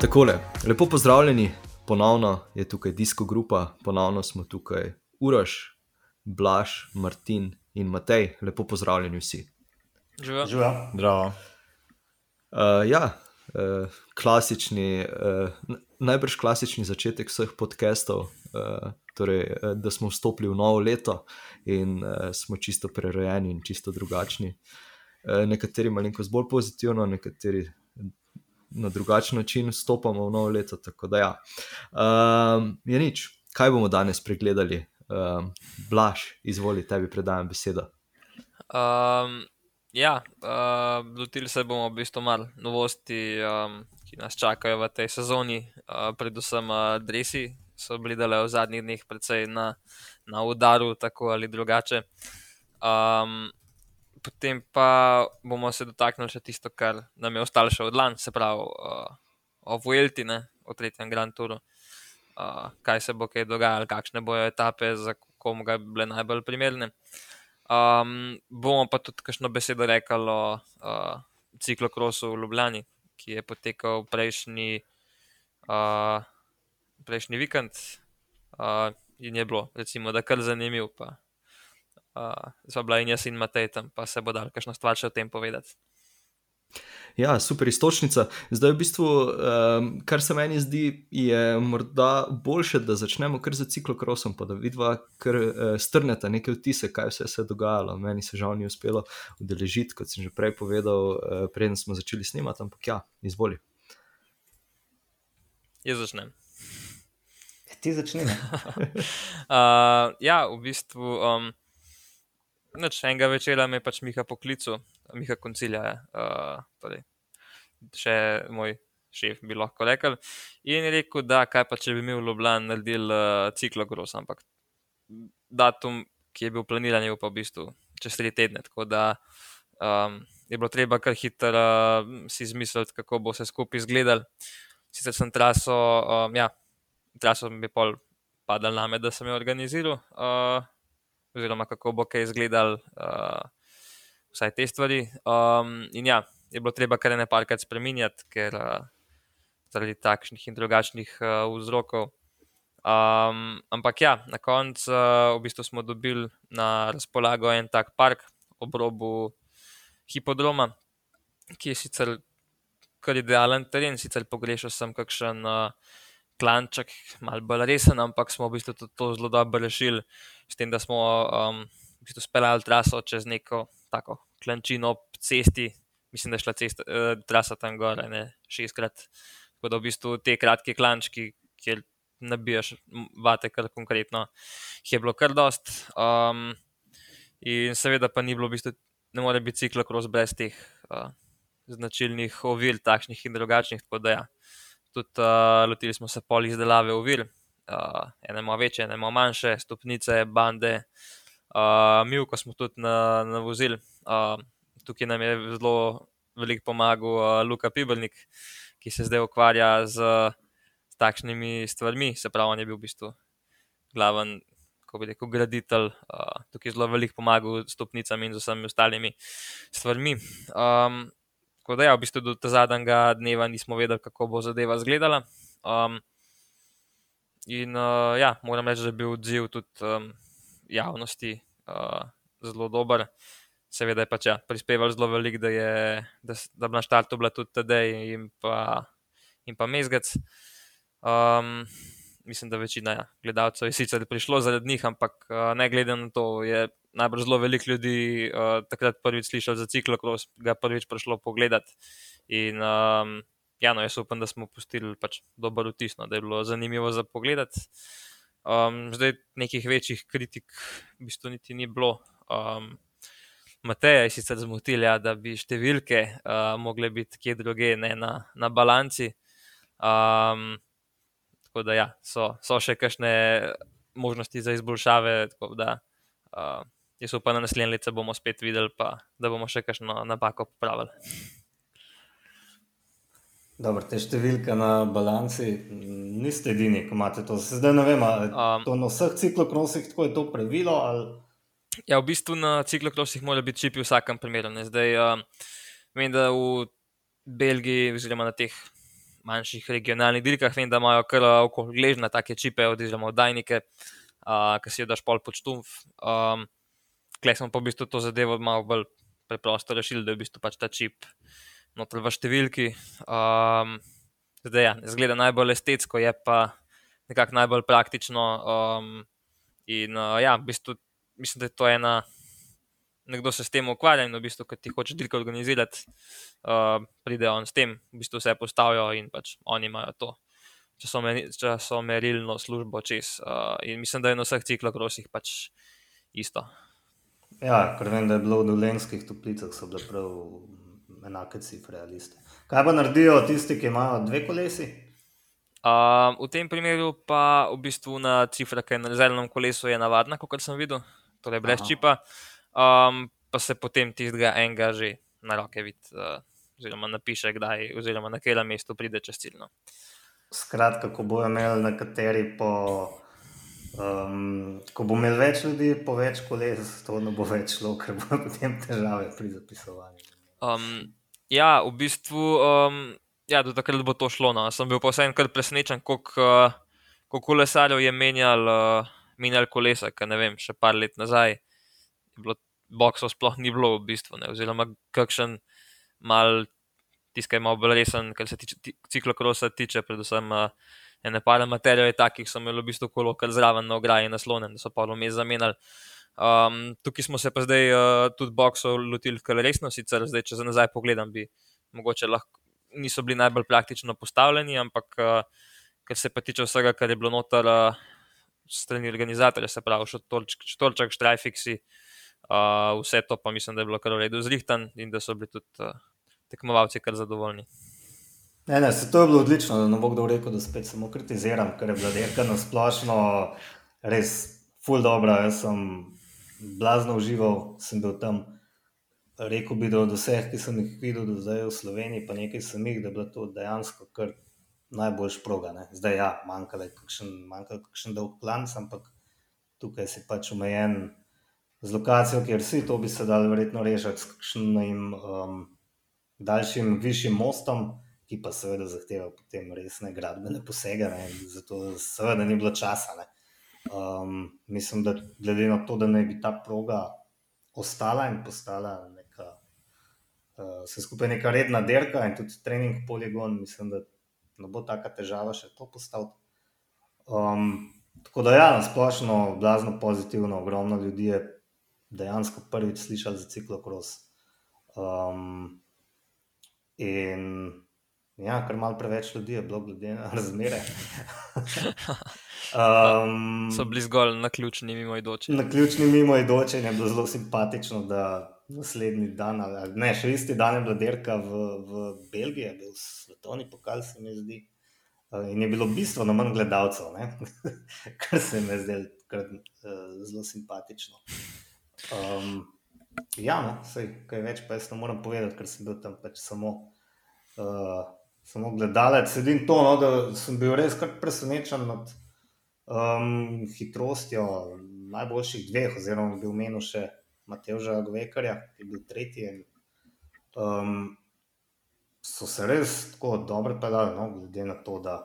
Takole, lepo pozdravljeni, ponovno je tukaj Disko Grupa, ponovno smo tukaj Uraš, Blaž, Martin in Matej. Lepo pozdravljeni vsi. Živijo. Zdravo. Uh, ja, uh, klasični, uh, najbrž klasični začetek vseh podcastov, uh, torej, da smo vstopili v novo leto in uh, smo čisto prerojeni in čisto drugačni. Uh, nekateri malenkost bolj pozitivno, nekateri na drugačen način vstopamo v novo leto. Tako da, ja. um, je nič, kaj bomo danes pregledali? Um, Blaž, izvoli, tebi predajam besedo. Um, ja, uh, lotili se bomo v bistvu malo novosti, um, ki nas čakajo v tej sezoni. Uh, predvsem uh, dresi so bili dale v zadnjih dneh precej na, na udaru, tako ali drugače. Um, potem pa bomo se dotaknili še tisto, kar nam je ostalo še od lani, se pravi uh, o Vuelti, ne, o tretjem Grand Touru. Uh, kaj se bo kaj dogajalo, kakšne bojo etape, za komu ga bile najbolj primerne. Um, bomo pa tudi kakšno besedo rekli o uh, ciklokrosu v Ljubljani, ki je potekal prejšnji, uh, prejšnji vikend uh, in je bilo, recimo, da kar zanimiv. Pa, uh, sva bila in jaz in Matej tam, pa se bo dal kakšno stvar še o tem povedati. Ja, super istočnica. Zdaj, v bistvu, um, kar se meni zdi, je morda boljše, da začnemo kar za ciklokrosom, pa da vidva kar uh, strneta neke vtise, kaj vse se je dogajalo. Meni se žal ni uspelo udeležiti, kot sem že prej povedal, uh, preden smo začeli snemati, ampak ja, izvoli. Jaz začnem. Ti začni. ne? Uh, ja, v bistvu, um, noč enega večera me je pač Miha poklical, Miha koncilja, uh, torej, še moj šef bi lahko rekel. In je rekel, da kaj pa če bi mi v Ljubljani naredili uh, ciklokros, ampak datum, ki je bil planiran, je bil pa v bistvu čez tri tedne. Tako da um, je bilo treba kar hitro uh, si izmisliti, kako bo vse skupaj izgledalo. Sicer sem traso, um, ja, traso mi je pol padal name, da sem jo organiziral, uh, oziroma kako bo kaj izgledal, uh, vsaj te stvari. Um, in ja, je bilo treba kar ne parkrat spremenjati, ker uh, zaradi takšnih in drugačnih uh, vzrokov. Um, ampak ja, na koncu uh, v bistvu smo dobili na razpolago en tak park ob robu hipodroma, ki je sicer kar idealen teren, sicer pogrešal sem kakšen uh, klanček, malo bolj resen, ampak smo v bistvu tudi to zelo dobro rešili, s tem, da smo um, v bistvu speljali traso čez neko tako klančino ob cesti, mislim, da je šla cesta, uh, trasa tam gor, ne šestkrat. Tako da v bistvu te kratke klančki, kjer nabijaš vate, kar konkretno, je bilo kar dost. Um, in seveda pa ni bilo v bistvu, ne more biti ciklokros brez teh uh, značilnih ovir, takšnih in drugačnih. Tako da ja, tudi uh, lotili smo se pol izdelave ovir, uh, ene malo večje, ene malo manjše, stopnice, bande, uh, milko smo tudi na, na vozil. Uh, tukaj nam je zelo veliko pomagal uh, Luka Pibelnik, ki se zdaj ukvarja z, z takšnimi stvarmi, se pravi, on je bil v bistvu glaven. Ko bi rekel, graditelj, uh, tukaj je zelo veliko pomagal s stopnicami in z vsemi ostalimi stvarmi. Um, tako da, ja, v bistvu do zadnjega dneva nismo vedeli, kako bo zadeva izgledala. Um, in uh, ja, moram reči, da je bil odziv tudi um, javnosti uh, zelo dober. Seveda je pač ja, prispeval zelo veliko, da je da, da na štartu bila tudi Tadej in pa, in pa Mezgec. Um, mislim, da večina ja, gledalcev je sicer prišlo zaradi njih, ampak uh, ne glede na to, je najbrž zelo veliko ljudi uh, takrat prvič slišal za ciklokros, ga prvič prišlo pogledati. In um, ja, no, jaz upam, da smo pustili pač dober vtis, no, da je bilo zanimivo za pogledati. Um, zdaj nekih večjih kritik v bistvu niti ni bilo. Um, Mateja je sicer zmotil, ja, da bi številke uh, mogle biti kje druge, ne na, na balanci. Um, tako da ja, so, so še kakšne možnosti za izboljšave. Da uh, jaz upam, da naslednje leto bomo spet videli, pa da bomo še kakšno napako popravili. Dobro, te številke na balanci niste edini, ko imate to. Se Zdaj ne vem, ali Um, to na vseh ciklokrosih tako je to pravilo. Ali... Ja, v bistvu na ciklokrosih mora biti čip v vsakem primeru. Ne. Zdaj, um, vem, da v Belgiji, oziroma na teh manjših regionalnih dirkah. Vem, da imajo kar okoližne take čipe, oziroma oddajnike, uh, ki si jo daš pol pod štumf. Um, Klej smo pa v bistvu to zadevo malo bolj preprosto rešili, da je v bistvu pač ta čip noter v številki. Um, zdaj, ja, zgleda najbolj estetsko, je pa nekako najbolj praktično. Um, in uh, ja, v bistvu mislim, da je to ena. Nekdo se s tem ukvarja in v bistvu, ki ti hoče dirko organizirati, uh, pride on s tem, v bistvu vse postavijo in pač oni imajo to časomerilno službo čez. Uh, in mislim, da je na vseh ciklokrosih pač isto. Ja, ker vem, da je bilo v dolenskih toplicah, so bile prav enake cifre ali iste. Kaj pa naredijo tisti, ki imajo dve kolesi? Um, v tem primeru pa v bistvu na cifra, ki je na zelenem kolesu, je navadna, kot sem videl, torej brez Aha. čipa, um, pa se potem tistega enega že na roke vidi, uh, oziroma napiše, kdaj, oziroma na katerem mestu pride čez ciljno. Skratka, ko bojo imeli nekateri po. Um, ko bo imel več ljudi, po več koles, to ne bo več šlo, ker bo potem težave pri zapisovanju. Um, ja, v bistvu, um, ja, do takrat bo to šlo. No. Sem bil pa vseeno kar presenečen, koliko uh, kolesarjev je menjal, uh, menjal kolesa. Ne vem, še par let nazaj je bilo boksov sploh ni bilo, v bistvu, ne, oziroma kakšen mal tiskaj malo bolj resen, kar se tiče ciklokrosa, tiče predvsem. Uh, Ene par materijalov je takih, ki so imeli v bistvu kolo, kar zraven na ograji naslonjen, da so pa vmes zamenjali. Um, tukaj smo se pa zdaj uh, tudi boksov lotili kar resno, sicer zdaj, če za nazaj pogledam, bi mogoče lahko niso bili najbolj praktično postavljeni, ampak uh, kar se pa tiče vsega, kar je bilo noter uh, strani organizatorja, se pravi, štorček, štrajfiksi, uh, vse to pa mislim, da je bilo kar v redu zrihtan in da so bili tudi uh, tekmovalci kar zadovoljni. Ne, ne, se to je bilo odlično, da ne bo kdo rekel, da spet samo kritiziram, ker je bila dirka na splošno res ful dobro. Jaz sem blazno užival, sem bil tam. Rekl bi, da od vseh, ki sem jih videl do zdaj v Sloveniji, pa nekaj sem jih, da je bilo to dejansko kar najboljš proga. Ne. Zdaj, ja, manjkalo je kakšen, manjkalo kakšen dolg plan, ampak tukaj si pač omejen z lokacijo, kjer si to bi se dal verjetno rešiti s kakšnim um, daljšim, višjim mostom, ki pa seveda zahteva potem resne gradbene posege, ne. zato seveda ni bilo časa. Ne. Um, mislim, da glede na to, da naj bi ta proga ostala in postala neka, uh, vse skupaj neka redna dirka in tudi trening poligon, mislim, da ne bo taka težava še to postaviti. Um, tako da, ja, na splošno, blazno pozitivno, ogromno ljudi je dejansko prvič slišali za ciklokros. Um, in ja, kar malo preveč ljudi je bilo, glede na razmere. Um, so bili zgolj na ključni mimoidoči. Na ključni mimoidoči je bilo zelo simpatično, da naslednji dan, ali ne, še isti dan je bila dirka v, v Belgiji, je bil svetovni pokal, se mi zdi. In je bilo bistveno manj gledalcev, kar se mi zdi kar, uh, zelo simpatično. Um, ja, no, sej, kaj več pa jaz ne morem povedati, ker sem bil tam pač samo, uh, samo gledalec. Sedim to, no, da sem bil res kar presenečen nad um, hitrostjo najboljših dveh, oziroma bi omenil še Mateoža Gvekarja, ki je bil tretji. In, um, so se res tako dobro pedali, no, glede na to, da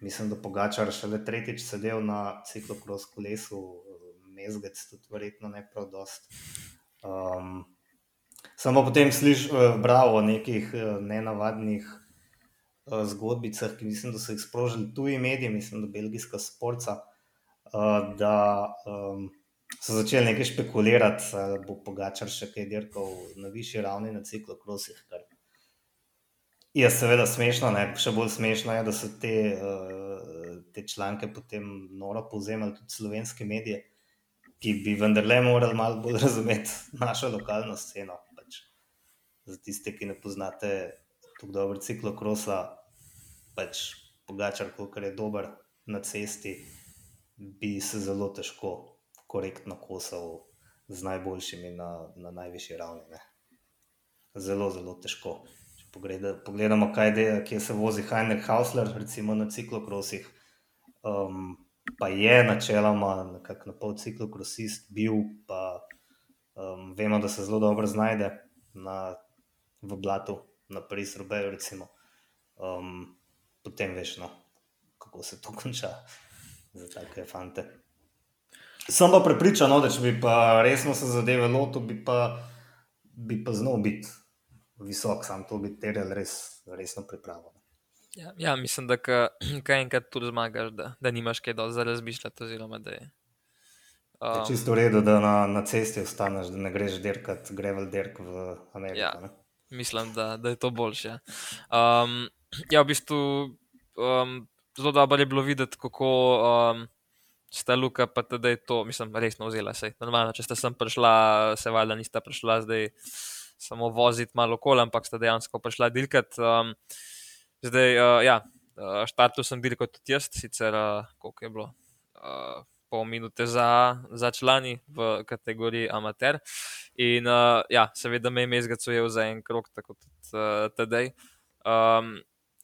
mislim, da Pogačar še le tretjič sedel na ciklokros kolesu, mezgec tudi verjetno ne prav dost. Um, samo potem slišal, uh, bravo nekih uh, nenavadnih uh, zgodbicah, ki mislim, da so jih sprožili tuji mediji, mislim, da belgijska sporca, uh, da um, so začeli nekaj špekulirati, da bo Pogačar še kaj dirkal na višji ravni na ciklokrosih. Je seveda smešno, ne? še bolj smešno je, da so te, uh, te članke potem noro povzemali tudi slovenske medije, ki bi vendarle morali malo bolj razumeti našo lokalno sceno. Pač. Za tiste, ki ne poznate tako dobro ciklokrosa, pač pogačar, kot je dober na cesti, bi se zelo težko korektno kosal z najboljšimi na, na najvišji ravni. Ne. Zelo, zelo težko. Če pogleda, pogledamo, kaj de, kje se vozi Heinrich Hausler, recimo na ciklokrosih. Um, pa je načeloma na pol ciklokrosist bil, pa um, vemo, da se zelo dobro znajde na, v blatu, na Paris-Roubaix. Um, potem veš, no, kako se to konča za take fante. Sem pa prepričan, no, da če bi pa resno se zadeve lotil, bi pa, bi pa znal biti visok, sam to bi terjal res, resno pripravo. Ja, ja, mislim, da kaj enkrat tu zmagaš, da, da nimaš kaj dosti za razmišljati. Oziroma, da je, Je um, čisto v redu, da na, na cesti ostaneš, da ne greš dirkat, grevel dirk v Ameriko. Ja. ne. Mislim, da, da je to boljše. Um, ja, v bistvu um, zelo dobro je bilo videti, kako um, sta Luka pa tedaj to, mislim, resno vzela. Sej. Normalno, če sta sem prišla, se valjda nista prišla zdaj samo voziti malo okoli, ampak sta dejansko prišla dilkat. Um, zdaj, uh, ja, uh, štartu sem dilkal tudi jaz, sicer uh, koliko je bilo. Uh, Pol minute za, za člani v kategoriji amater. In uh, ja, seveda me je mezgac ujel za en krok, tako kot uh, tedaj. Um,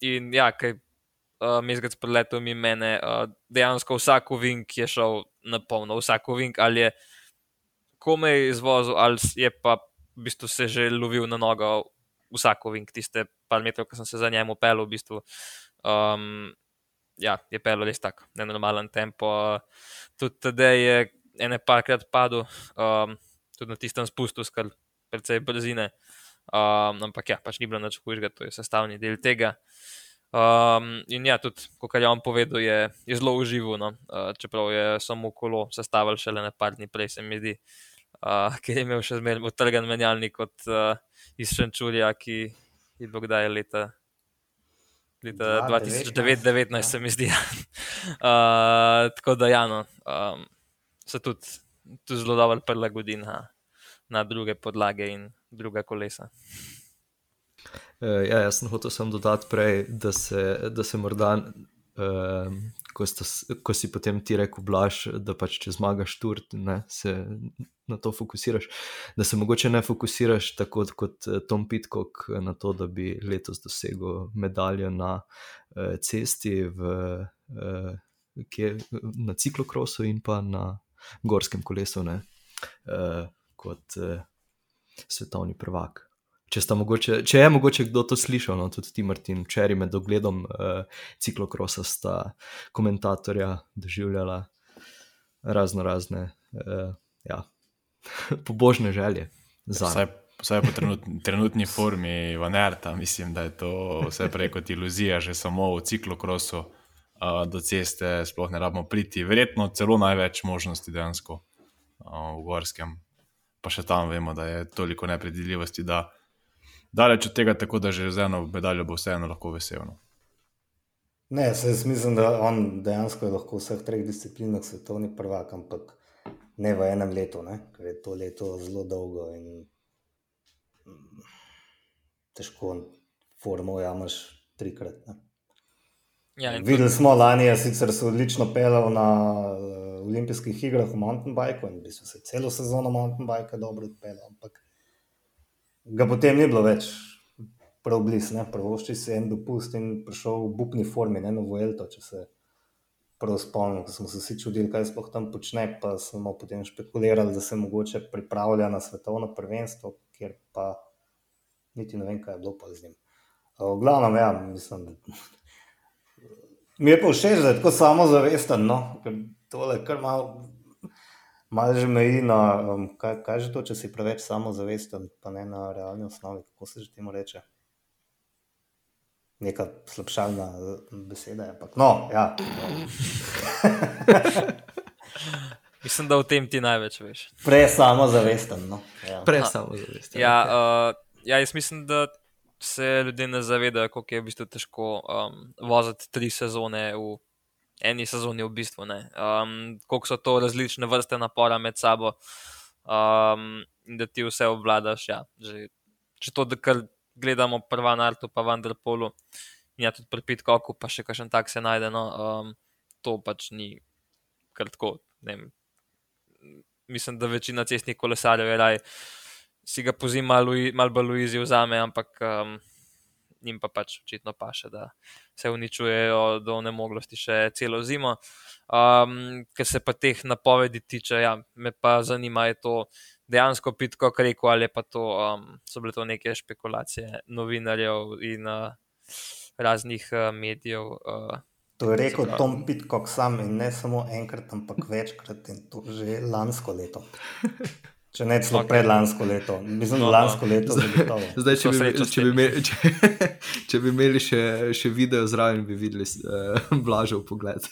in ja, kaj uh, mezgac preletel mi mene, uh, dejansko vsak ovink je šel na polno, vsak ovink ali je komaj izvozil, ali je pa v bistvu se že lovil na nogo vsak ovink, tiste par metrov, ki sem se za njemu pelil, v bistvu. Um, ja, je pelil res tako, nenormalen tempo. Tudi tedaj je ene parkrat padel, um, tudi na tistem spustu, skar precej brzine. Um, ampak ja, pač ni bilo nič hujšega, to je sestavni del tega. Um, in ja, tudi, kot je on povedal, je, je zelo uživo, no? uh, čeprav je samo kolo sestavljal šele ne par dni prej, se mi zdi, uh, ker je imel še zmeraj utrgan menjalnik od uh, iz Šenčurja, ki je bil kdaj leta. Leta 2019, 2019, ja. se mi zdi. uh, tako da, ja, no, um, se tudi zelo dobro prilagodi na, na druge podlage in druga kolesa. Uh, ja, jaz sem hotel samo dodati prej, da se, da se morda, uh, ko, sta, ko si potem ti rekel, blaš, da pač če zmagaš tur, ne, se na to fokusiraš, da se mogoče ne fokusiraš tako kot eh, Tom Pitcock na to, da bi letos dosegel medaljo na uh, cesti, v, uh, kje, na ciklokrosu in pa na gorskem kolesu, ne, uh, kot uh, svetovni prvak. Če, mogoče, če je mogoče kdo to slišal, no, tudi ti, Martin, včeraj med ogledom uh, ciklokrosa sta komentatorja doživljala razno razne uh, ja, pobožne želje. Vsaj, vsaj po trenutni, trenutni formi Vanerta, mislim, da je to vse prej kot iluzija, že samo v ciklokrosu uh, do ceste sploh ne rabimo priti. Verjetno celo največ možnosti dejansko uh, v Gorskem. Pa še tam vemo, da je toliko nepredvidljivosti, da daleč od tega, tako da že z eno medaljo bo vseeno lahko vesel. No. Ne, jaz mislim, da on dejansko je lahko v vseh treh disciplinah svetovni prvak, ampak ne v enem letu, ne? ker je to leto zelo dolgo in mm, težko formo jamaš trikrat. Ne? Ja, Videli smo lani, je sicer se odlično pelal na uh, olimpijskih igrah v mountain bikeu in v bistvu se celo sezono mountain bikea dobro odpeljal, ampak ga potem ni bilo več prav blizu, prvošči si en dopust in prišel v bupni formi, ne na Vuelto, če se prav spomnim, smo se vsi čudili, kaj sploh tam počne, pa smo potem špekulirali, da se mogoče pripravlja na svetovno prvenstvo, kjer pa niti ne vem, kaj je bilo pa z njim. Uh, V glavnem, ja, mislim, da Mi je pa všeč, da je tako samozavesten, no? ker tole kar malo mal že meji na, um, kaj, kaj že to, če si preveč samozavesten, pa ne na realni osnovi, kako se že temu reče. Neka slabšalna eh, beseda je. Ampak, no, ja. mislim, da v tem ti največ veš. Prej samozavesten. No. Ja. Prej samo zavest. Ja, uh, ja, jaz mislim, da se ljudje ne zavedajo, kako je v bistvu težko um, voziti tri sezone v eni sezoni, v bistvu. ne. Um, koliko so to različne vrste napora med sabo um, in da ti vse obvladaš. Ja, že, če to, kar gledamo prva na Artu, pa Vanderpolu in ja, tudi pri Pitkoku, pa še kakšen tak se najde, no, um, to pač ni kar tako. Mislim, da večina cestnih kolesarjev je raj si ga pozimi malo mal bolj luizi vzame, ampak um, njim pa pač očitno paše, da se uničujejo do nemoglosti še celo zimo. Um, kar se pa teh napovedi tiče, ja, me pa zanima, je to dejansko pitko rekel ali pa to, um, so bile to neke špekulacije novinarjev in uh, raznih uh, medijev. Uh, To je rekel. Tom Pitcock sam in ne samo enkrat, ampak večkrat in to že lansko leto. Če ne celo Ok. okay. predlansko leto, mislim, No, da no. lansko leto zagotovo. Zdaj, če bi, če, bi imeli, če, če bi imeli še, še video zraven, bi videli uh, blažen pogled.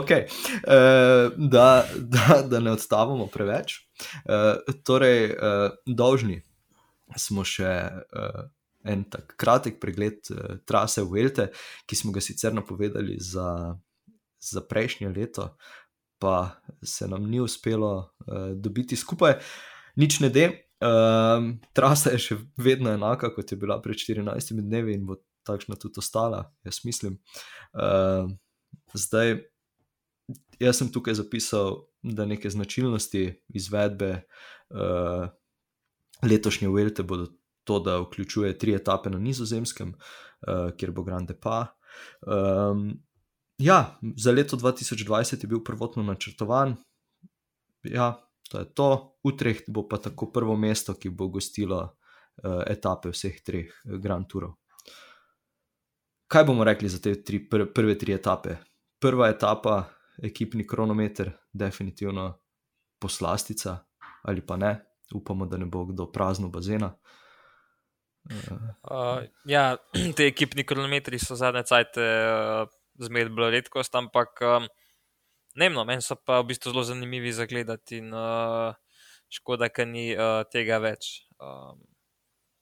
ok, uh, da, da, da ne odstavamo preveč. Uh, torej, uh, dolžni smo še uh, en tak kratek pregled uh, trase Velte, ki smo ga sicer napovedali za, za prejšnje leto, pa se nam ni uspelo uh, dobiti skupaj. Nič ne de, um, trasa je še vedno enaka, kot je bila pred 14 dnevi in bo takšna tudi ostala, jaz mislim. Uh, zdaj, jaz sem tukaj zapisal, da neke značilnosti izvedbe uh, letošnje Velte bodo to, da vključuje tri etape na nizozemskem, uh, kjer bo Grande Pa. Um, ja, za leto 2020 je bil prvotno načrtovan, ja, to je to. Utrecht bo pa tako prvo mesto, ki bo gostilo uh, etape vseh treh uh, Grand Tourov. Kaj bomo rekli za te tri, pr prve tri etape? Prva etapa, ekipni kronometer, definitivno poslastica, ali pa ne, upamo, da ne bo kdo prazno bazena. Uh, Uh, ja, te ekipni kronometri so zadnje cajte uh, zmeraj bila redkost, ampak um, ne vem, no, meni so pa v bistvu zelo zanimivi za gledati in uh, škoda, ker ni uh, tega več. Um,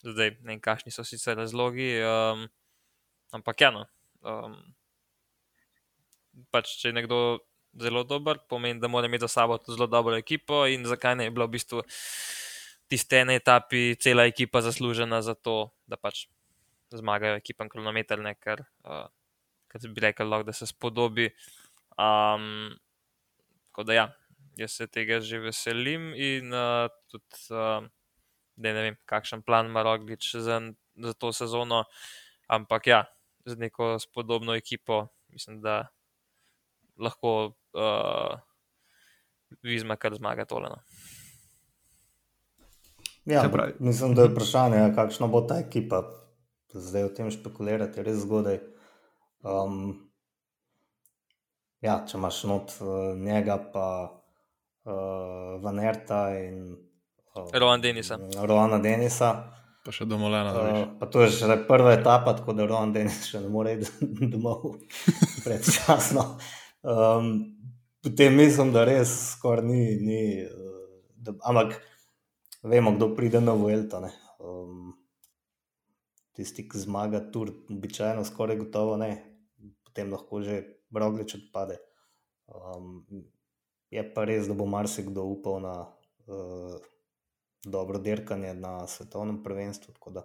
zdaj, ne vem, kakšni so sicer razlogi, um, ampak ja, no. Um, pač, če je nekdo zelo dober, pomeni, da mora imeti za sabo zelo dobro ekipo in zakaj ne je bila v bistvu tiste ene etapi cela ekipa zaslužena za to, da pač zmagajo ekipam kronometrne, ker, uh, ker bi rekel, lahko, da se spodobi. Um, tako da ja, jaz se tega že veselim in uh, tudi, uh, da ne vem, kakšen plan ima Roglič za, za to sezono, ampak ja, z neko spodobno ekipo, mislim, da lahko uh, Vizma kar zmaga tole. No. Ja, mislim, da je vprašanje, ja, kakšna bo ta ekipa. Zdaj o tem špekulirati je res zgodaj. Um, ja, če imaš not uh, njega, pa uh, Vanerta in uh, Rowan Denisa. Rowana Denisa. Pa še domoljena. Uh, pa to je že prva etapa, tako da Rowan Denis še ne more iti domov predčasno. Um, potem mislim, da res skoraj ni, ni da, ampak vemo, kdo pride na Vuelto. ne. Um, tisti, ki zmaga tur, običajno skoraj gotovo ne, potem lahko že Roglič odpade. Um, je pa res, da bo marsikdo upal na uh, dobro dirkanje na svetovnem prvenstvu, tako da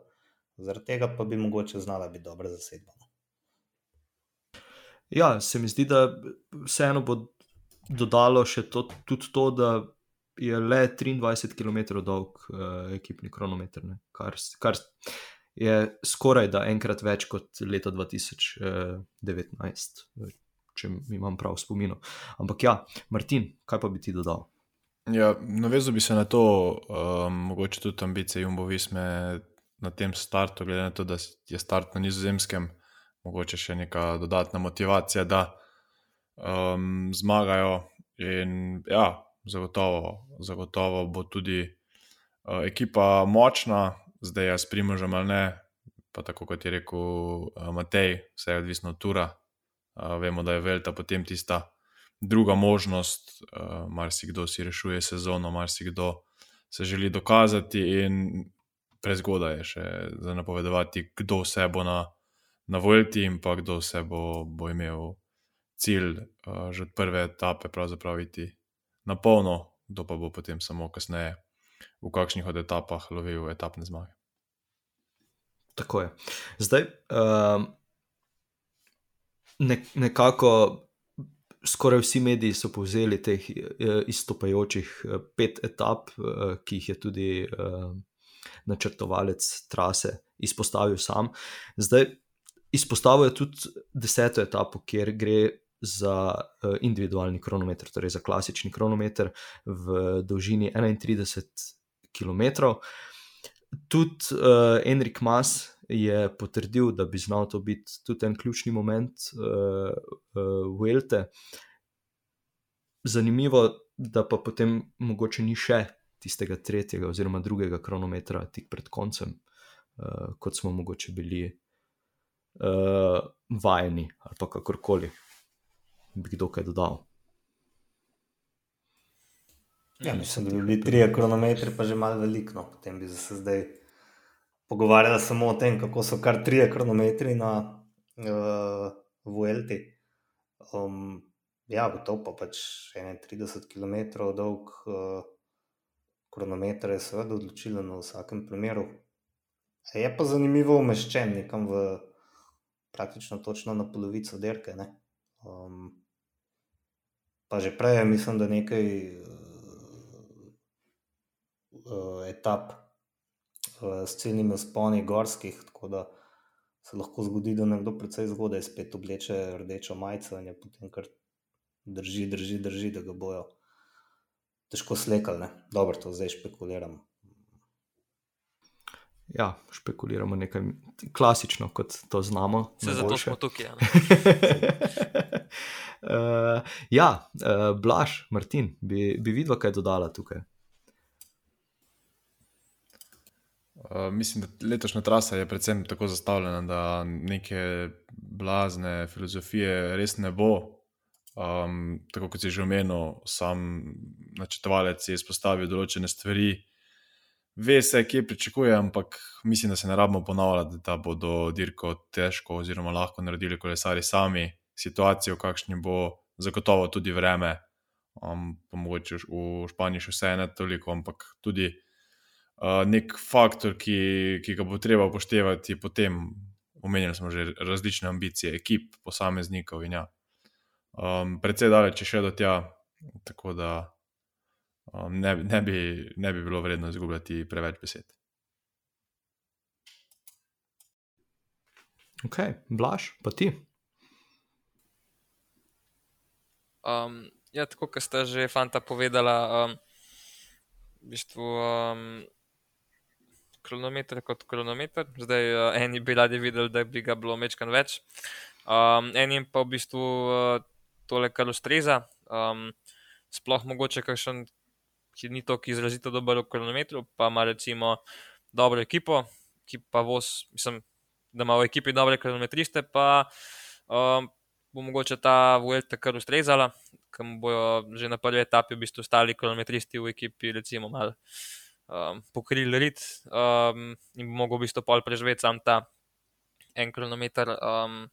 zaradi tega pa bi mogoče znala biti dobra zasedba. no. Ja, se mi zdi, da vseeno bo dodalo še to, tudi to, da je le 23 km dolg uh, ekipni kronometer, ne? kar, kar je skoraj da enkrat več kot leta 2019, eh, če imam prav v spominu. Ampak ja, Martin, kaj pa bi ti dodal? Ja, navezal bi se na to, um, mogoče tudi ambicije Jumbo Visme na tem startu, glede na to, da je start na nizozemskem, mogoče še neka dodatna motivacija, da um, zmagajo. In ja, zagotovo, zagotovo bo tudi uh, ekipa močna, zdaj jaz primožem ali ne, pa tako kot je rekel uh, Matej, vse je odvisno od tura. Uh, vemo, da je Velta potem tista druga možnost, uh, marsikdo si rešuje sezono, marsikdo se želi dokazati, in prezgodaj je še za napovedovati, kdo vse bo na, na Volti in pa kdo vse bo, bo imel cilj že od prve etape, pravzaprav iti na polno, kdo pa bo potem samo kasneje v kakšnih od etapah lovil etapne zmage. Tako je. Zdaj, um, ne, nekako skoraj vsi mediji so povzeli teh eh, izstopajočih eh, pet etap, eh, ki jih je tudi eh, načrtovalec trase izpostavil sam. Zdaj, izpostavil je tudi deseto etapo, kjer gre za eh, individualni kronometer, torej za klasični kronometer v dolžini 31 km. tudi uh, Enrik Mas je potrdil, da bi znal to biti tudi en ključni moment uh, uh, Velte. Zanimivo, da pa potem mogoče ni še tistega tretjega oziroma drugega kronometra tik pred koncem, uh, kot smo mogoče bili uh, vajeni ali kakorkoli bi kdo kaj dodal. Ja, mislim, da bi bili tri kronometre, pa že malo veliko. No. Potem bi se zdaj pogovarjali samo o tem, kako so kar tri kronometre na uh, Vuelti. Um, ja, gotovo pa pač 31 km dolg uh, kronometer je seveda odločilen v vsakem primeru. Je pa zanimivo umeščen nekam v praktično točno na polovico derke. Um, pa že prej, mislim, da nekaj uh, etap uh, s celimi sponi gorskih, tako da se lahko zgodi, da nekdo precej zgodaj spet obleče rdečo majico in je potem kar drži, drži, drži, da ga bojo težko slekali. Dobro, to zdaj špekuliram. Ja, špekuliramo nekaj klasično, kot to znamo. Se zato smo tukaj. Ja, uh, ja uh, Blaž, Martin, bi, bi videl, kaj dodala tukaj. Uh, mislim, da letošnja trasa je predvsem tako zastavljena, da neke blazne filozofije res ne bo. Um, tako kot si že omenil, sam načrtovalec je izpostavil določene stvari. Ve se, kje pričakuje, ampak mislim, da se ne rabimo ponavljati, da bodo dirko težko oziroma lahko naredili kolesari sami. Situacijo, kakšni bo, zagotovo tudi vreme. Um, mogoče v Španiji še vse ne toliko, ampak tudi uh, nek faktor, ki, ki ga bo treba upoštevati, potem omenjali smo že različne ambicije, ekip, posameznikov in ja. Um, predvsej daleč je še do tja, tako da um, ne, ne, bi, ne bi bilo vredno izgubljati preveč besed. Ok, Blaž, pa ti. Um, ja, tako kot ste že fanta povedala, um, v bistvu um, kronometer kot kronometer. Zdaj, uh, eni bi radi videli, da bi ga bilo mečkan več. Um, enim pa v bistvu uh, tole, kar ustreza. Um, sploh mogoče kakšen, ki ni tako izrazito dober v kronometru, pa ima recimo dobro ekipo, ki pa voz, mislim, da ima v ekipi dobre kronometriste, pa um, bo mogoče ta Vuelta kar ustrezala, ker bojo že na prvi etapi v bistvu ostali kronometristi v ekipi, recimo malo. Um, pokrili rit um, in bo mogel v bistvu pol preživeti sam ta en kronometer, um,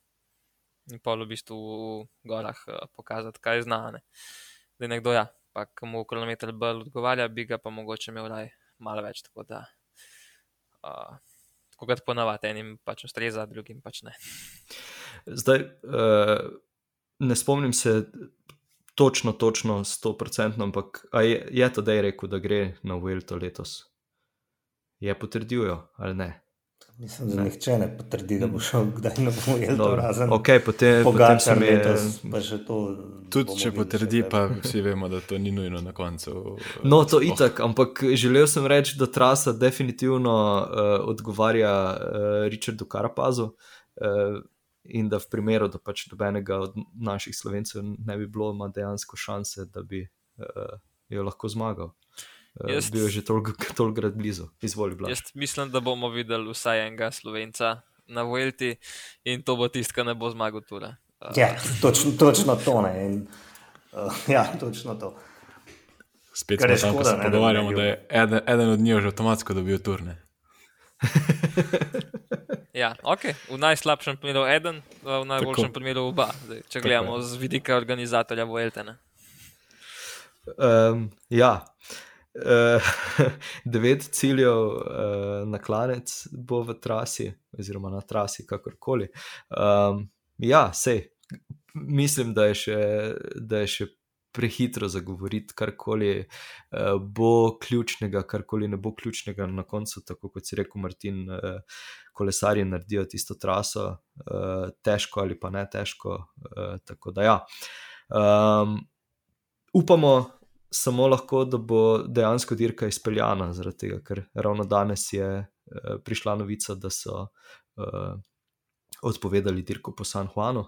in pa v bistvu v gorah uh, pokazati, kaj znane. Da je nekdo, ja, pa komu kronometer bolj odgovarja, bi ga pa mogoče imel raj malo več. Tako da, uh, tako kot ponavadi, enim pač ustreza, drugim pač ne. Zdaj, uh, ne spomnim se točno, točno, sto procentno, ampak je, je to, da je rekel, da gre na Vuelto letos. Je potrdil jo ali ne? Mislim, da nihče ne potrdi, da bo šel kdaj na Vuelto razen. Ok, potem, potem se mi je. Tudi če potrdi, pa vsi vemo, da to ni nujno na koncu. No, to je itak, ampak želel sem reči, da trasa definitivno uh, odgovarja uh, Richardu Karapazu. Uh, In da v primeru, da pač dobenega od naših slovencev ne bi bilo, ima dejansko šanse, da bi uh, jo lahko zmagal. Uh, jaz, bil je že tolikrat blizu, izvoli. Jaz mislim, da bomo videli vsaj enega slovenca na Vuelti in to bo tisto, kar ne bo zmagal tudi. Uh. Ja, točno, točno to ne. In, uh, ja, točno to. Spet smo tam, ko se pogovarjamo, da je eden, eden od njih že avtomatsko dobil turne. Ja, okay. V najslabšem primeru eden, v najboljšem Tako. primeru oba, Zdaj, če Tako gledamo je. z vidika organizatorja Vueltena. Um, ja, uh, devet ciljev uh, na klanec bo v trasi, oziroma na trasi, kakorkoli. Um, ja, sej, mislim, da je še, da je še prehitro za govoriti, karkoli uh, bo ključnega, karkoli ne bo ključnega na koncu, tako kot si rekel, Martin, uh, kolesarji naredijo tisto traso, uh, težko ali pa ne težko. Uh, tako da ja. Um, upamo, samo lahko, da bo dejansko dirka izpeljana, zaradi tega, ker ravno danes je uh, prišla novica, da so uh, odpovedali dirko po San Juanu.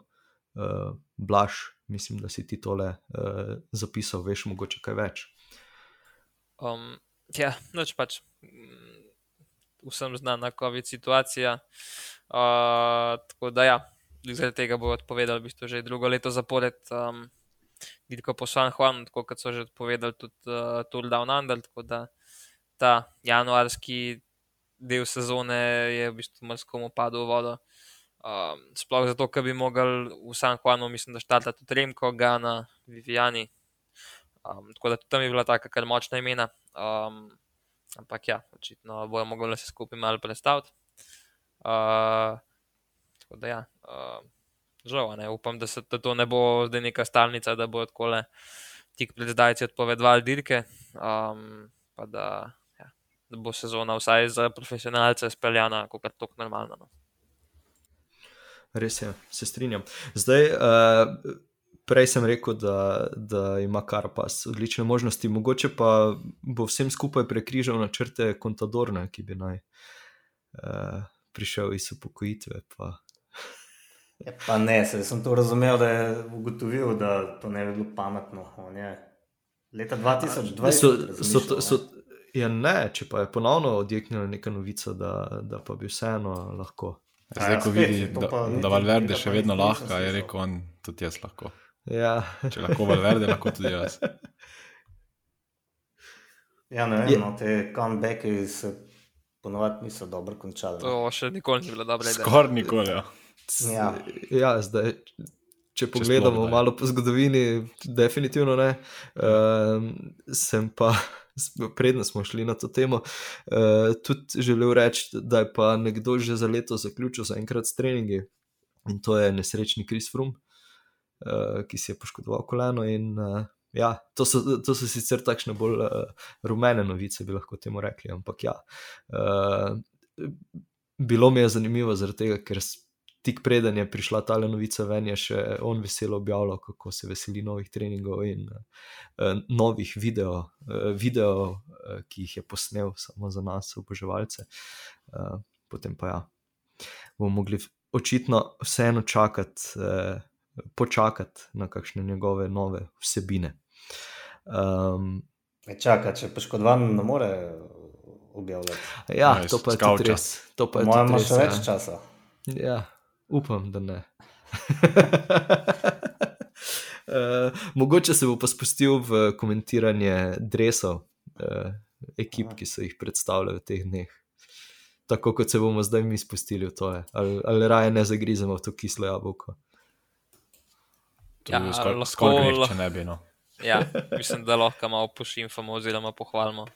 Uh, Blaž, mislim, da si ti tole uh, zapisal, veš, mogoče kaj več. Um, ja, noč pač. Vsem znana COVID situacija. Uh, tako da, ja, zaradi tega bo odpovedal, v bistvu, že drugo leto zapored. Um, dirko po San Juanu, tako kot so že povedali, tudi uh, Tour Down Under. Tako da ta januarski del sezone je v bistvu marskomu padel v vodo. Um, sploh zato, ker bi mogli v San Juanu, mislim, da štata tudi Remko, Gana, Viviani. Um, tako da tam je bila taka kar močna imena. Um, ampak ja, očitno bojo mogli se skupaj malo predstaviti. Uh, tako da ja. Uh, žal, ne? upam, da se da to ne bo zdaj neka stalnica, da bo tako le tik pred zdajci odpovedovali dirke. Um, pa da, ja, da bo sezona vsaj za profesionalce speljana, kot je to normalno. No. Res je, se strinjam. Zdaj, uh, prej sem rekel, da, da ima Karpas odlične možnosti, mogoče pa bo vsem skupaj prekrižal načrte Contadorna, ki bi naj uh, prišel iz upokojitve. Pa Ja, pa ne, se, sem to razumel, da je ugotovil, da to ne bi bilo pametno. Leta 2020 so, so, so, so, ja, ne, če pa je ponovno odjeknila neka novica, da, da pa bi vseeno lahko. Zdaj, ja, ko vidi, da, da Valverde še vedno lahko, je rekel, on tudi jaz lahko. Ja. Če lahko Valverde, lahko tudi jaz. Ja, ne vem, no, te comebacki se ponovadi niso dobro končali. To še nikoli ni bilo dobro. Skoraj nikoli, ja. Ja. Ja, zdaj, če pogledamo sploh, malo po zgodovini, definitivno ne. Uh, sem pa, predno smo šli na to temo, uh, tudi želel reči, da je pa nekdo že za leto zaključil za enkrat s treningi in to je nesrečni Kris Frum, uh, ki si je poškodoval koleno. In, uh, ja, to, so, to so sicer takšne bolj uh, rumene novice, bi lahko temu rekli, ampak ja. Uh, bilo mi je zanimivo zaradi tega, ker tik preden je prišla ta novica ven, je še on veselo objavljal, kako se veseli novih treningov in uh, novih video, uh, video uh, ki jih je posnel samo za nas, oboževalce. Uh, potem pa ja, bomo mogli očitno vseeno čakati, uh, počakati na kakšne njegove nove vsebine. Um, Čaka, če poškodovan, ne more objavljati. Ja, to pa je tudi res. Moja ima še več ja. časa. Ja, Upam, da ne. uh, mogoče se bo pa spustil v komentiranje drevesov, uh, ekip, ki so jih predstavljali v teh dneh. Tako kot se bomo zdaj mi spustili v to, ali, ali raje ne zagrizemo v to kislo jabolko. Ja, lahko če ne bi. No. ja, mislim, da lahko malo pošimfamo oziroma pohvalimo.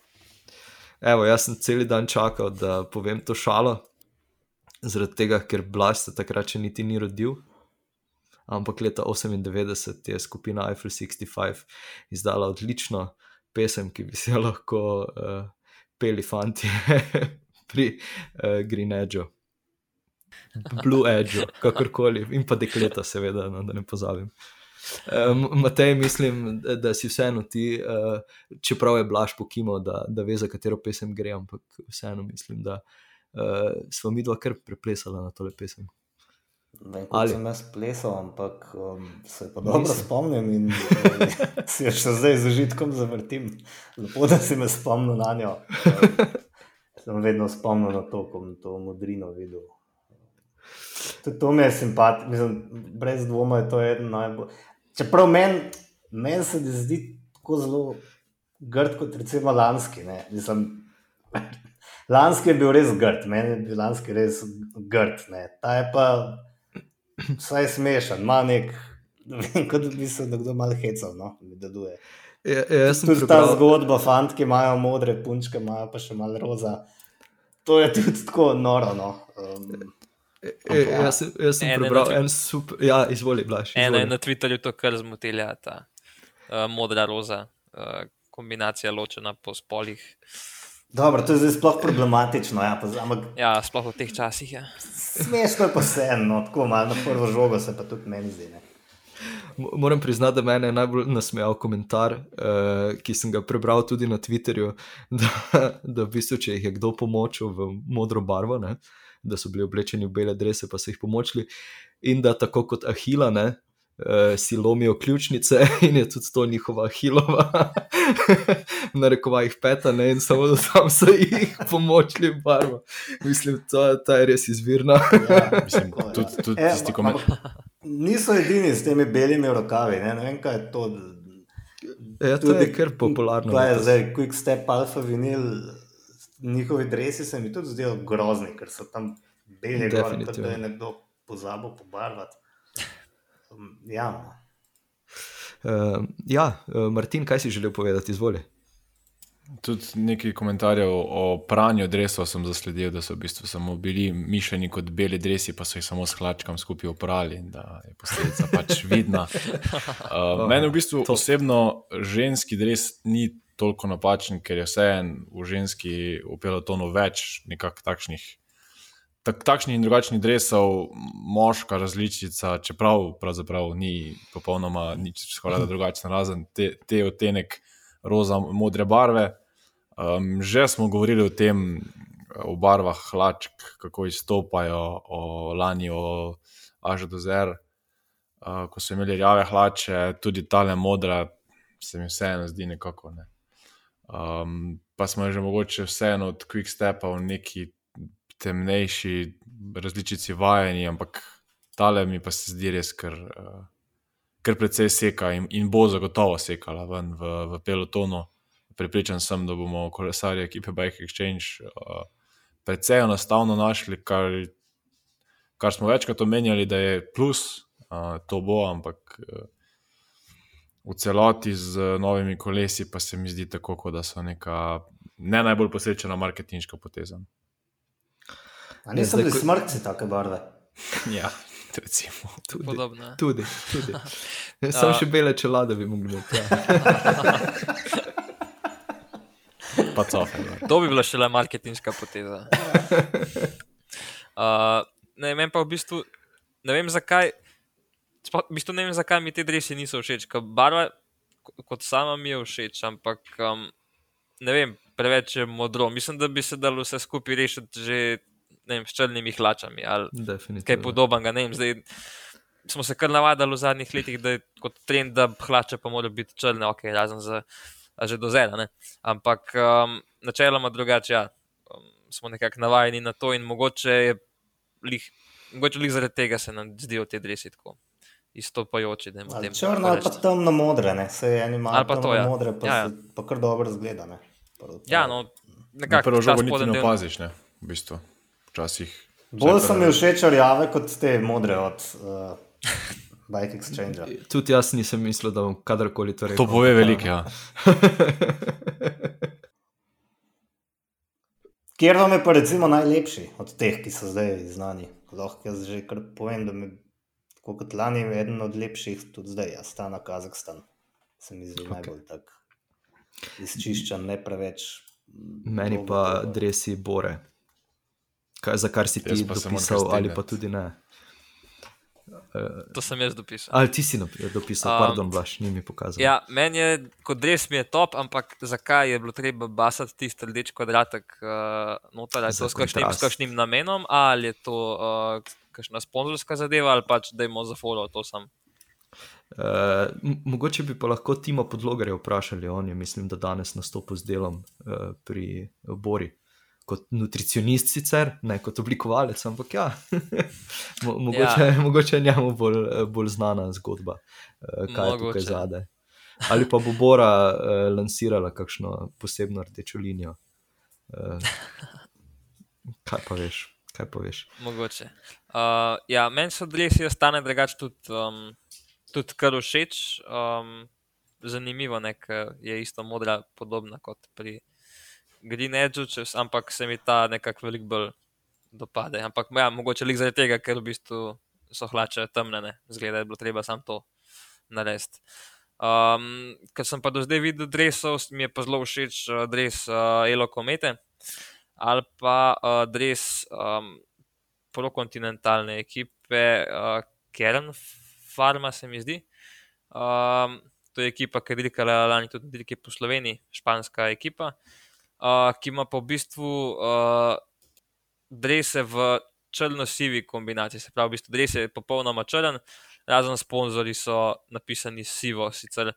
Evo, jaz sem cel dan čakal, da povem to šalo zaradi tega, ker Blast takrat še niti ni rodil. Ampak leta 98 je skupina Eiffel 65 izdala odlično pesem, ki bi se lahko uh, peli fanti pri uh, Green Edgeu. Blue Edge, kakorkoli, in pa dekleta, seveda, no, da ne pozabim. Um, Matej, mislim, da, si vseeno ti, uh, čeprav je blaš pokimo, da, da ve, za katero pesem gre, ampak vseeno mislim, da uh, uh, smo mi dva kar preplesali na tole pesem. Vem, Ali sem jaz plesal, ampak um, se pa dobro Mislim. spomnim in uh, si jo še zdaj z užitkom zavrtim. Lepo, da si me spomnil na njo. Uh, sem vedno spomnil na to, ko sem to modrino videl. Tudi to mi je simpatično, brez dvoma je to eno najbolj. Čeprav meni men se zdi tako zelo grd kot recimo lanski. Mislim, Lanski je bil res grd, meni je bil lanski res grd. Ne. Ta je pa vsaj smešen, ima nek, ne vem, kot bi se nekdo malo hecal, no, mi deluje. Ja, ja, tudi prebral... ta zgodba, fantki imajo modre punčke, imajo pa še malo roza. To je tudi tako noro. No. Um, e, e, jaz, jaz sem prebral en super, ja, izvoli, blaš. Eno je na Twitterju to kar zmotilja, ta uh, modra roza, uh, kombinacija ločena po spolih. Dobro, to je zdaj sploh problematično. Ja, pa, ampak, ja sploh v teh časih. Ja. Smešno je pa vseeno, no, tako malo na prvo žogo se pa tudi meni zdi. Moram priznati, da me je najbolj nasmejal komentar, uh, ki sem ga prebral tudi na Twitterju, da, da v bistvu, če jih je kdo pomočil v modro barvo, ne, da so bili oblečeni v bele drese, pa so jih pomočili, in da tako kot Ahila, ne, uh, si lomijo ključnice in je tudi to njihova Ahilova, na rekovajih peta, ne, in samo da tam so jih pomočili barvo. Mislim, to, to je res izvirno. Ja, Mislim, tako, ja. tudi, tudi E, tisti komentar. Niso edini s temi belimi rokavi, ne, ne vem, kaj je to. Ja, to je kar popularno. Kaj je zdaj, Quick Step, Alfa Vinil, njihovi dresi se mi tudi zdijo grozni, ker so tam beli, gor, kot da je nekdo pozabil pobarvati. Um, Ja. Uh, ja, uh, Martin, kaj si želel povedati, izvoli. Tudi nekaj komentarjev o pranju drevesov sem zasledil, da so v bistvu samo bili mišljeni kot beli drevesi, pa so jih samo s hlačkami skupaj oprali in da je posledica pač vidna. Uh, Meni v bistvu to- osebno ženski dreves ni toliko napačen, ker je vseeno v ženski v pelotonu več nekakšnih takšnih. Tak, takšnih in drugačnih drevesov, moška različica, čeprav pravzaprav ni popolnoma nič skoraj da drugačen, razen te, te odtenek roza, modre barve. Um, že smo govorili o tem, o barvah hlačk, kako izstopajo, o lani, o Ažu do Zer. Uh, ko so imeli rjave hlače, tudi tale modra, se mi vseeno zdi nekako. Ne. Um, pa smo že mogoče vseeno od Quick Stepa v neki temnejši različici vajeni, ampak tale mi pa se zdi res, ker. Uh, Ker precej seka in, in bo zagotovo sekala ven v, v pelotonu. Pripričan sem, da bomo kolesarje ekipe Bike Exchange uh, precej enostavno našli, kar, kar smo večkrat omenjali, da je plus, uh, to bo, ampak uh, v celoti z novimi kolesi pa se mi zdi tako, da so neka ne najbolj posrečena marketinška poteza. A niso bili smrtci take barve. Ja, recimo. Tudi, Podobno. je. tudi. tudi. Sam A. še bele čelade bi mogli imeti. Ja. Pa cofe. To bi bila šele marketinška poteza. Uh, ne, meni pa v bistvu ne vem zakaj. sploh V bistvu ne vem, zakaj mi te dresi niso všeč. ker Barva, ko- kot sama mi je všeč, ampak um, ne vem, preveč je modro. Mislim, da bi se dalo vse skupaj rešiti že ne vem, s črnimi hlačami ali kaj Definitivno. podobnega. Ne vem, zdaj smo se kar navadili v zadnjih letih, da je kot trend, da hlače pa morajo biti črne, ok, razen za a že do zela. Ne? Ampak um, načeloma drugače, ja, um, smo nekako navajeni na to in mogoče je lih, mogoče lih zaradi tega se nam zdijo te dresi tako izstopajoči. dajmo Ali temu črno ali pa temno modre, ne? se eni imajo Ali pa to, temno ja. modre, pa, Ja, ja, ja. pa kar dobro zgleda. Ne? Prav- Ja, no, Na nekako. prvo ta žogo niti ne opaziš, ne? v bistvu. Včasih. Bolj so pa- mi všeč rjave kot te modre od uh, Bike Exchange. Tudi jaz nisem mislil, da bom kadarkoli to rekel. To pove veliko, ja. Kjer vam je pa recimo najlepši od teh, ki so zdaj znani? Lahko jaz že kar povem, da mi tako kot lani je eden od lepših, tudi zdaj, Astana, Kazahstan. Se mi zdi Ok. okay. najbolj tak izčiščen, ne preveč. mm, Meni pa dresi bore. Kaj, za kar si ti dopisal, ali pa tudi ne. To sem jaz dopisal. Ali ti si dopisal, Um, pardon, Blaž, ni mi pokazal. Ja, meni je kot res mi je top, ampak zakaj je bilo treba basati tisti rdeč kvadratek uh, noter? Ali je Za to s kakšnim, s kakšnim namenom, ali je to uh, kakšna sponzorska zadeva, ali pač da imamo za foro to sam. Uh, m- mogoče bi pa lahko Tima Podlogarja vprašali, on je, mislim, da danes nastopil z delom uh, pri Bori. Kot nutricionist, sicer ne kot oblikovalec, ampak ja, Mo mogoče, ja. mogoče je njemu bolj, eh, bolj znana zgodba, uh, kaj je tukaj Mogoče. zadaj. Ali pa bo Bora uh, lansirala kakšno posebno rdečo linijo. Uh, kaj pa veš? Kaj pa veš? Mogoče. Uh, ja, meni so dresi ostane drugače tudi, um, tudi kar všeč. Um, zanimivo je, ker je isto modra, podobna kot pri Green Edgeu, če, ampak se mi ta nekako veliko bolj dopade. Ampak ja, mogoče lik zaradi tega, ker v bistvu so hlače temne, ne? zgleda, da je bilo treba samo to narediti. Um, ker sem pa do zdaj videl dresov, mi je pa zelo všeč uh, dres uh, Elo Komete ali pa uh, dres um, prokontinentalne ekipe, uh, Kern Farma, se mi zdi. Um, to je ekipa, ki je dirkala lani tudi dirke po Sloveniji, španska ekipa, uh, ki ima v bistvu uh, drese v črno-sivi kombinaciji. Se pravi, v bistvu dres je popolnoma črn, razen sponzorji so napisani sivo. Sicer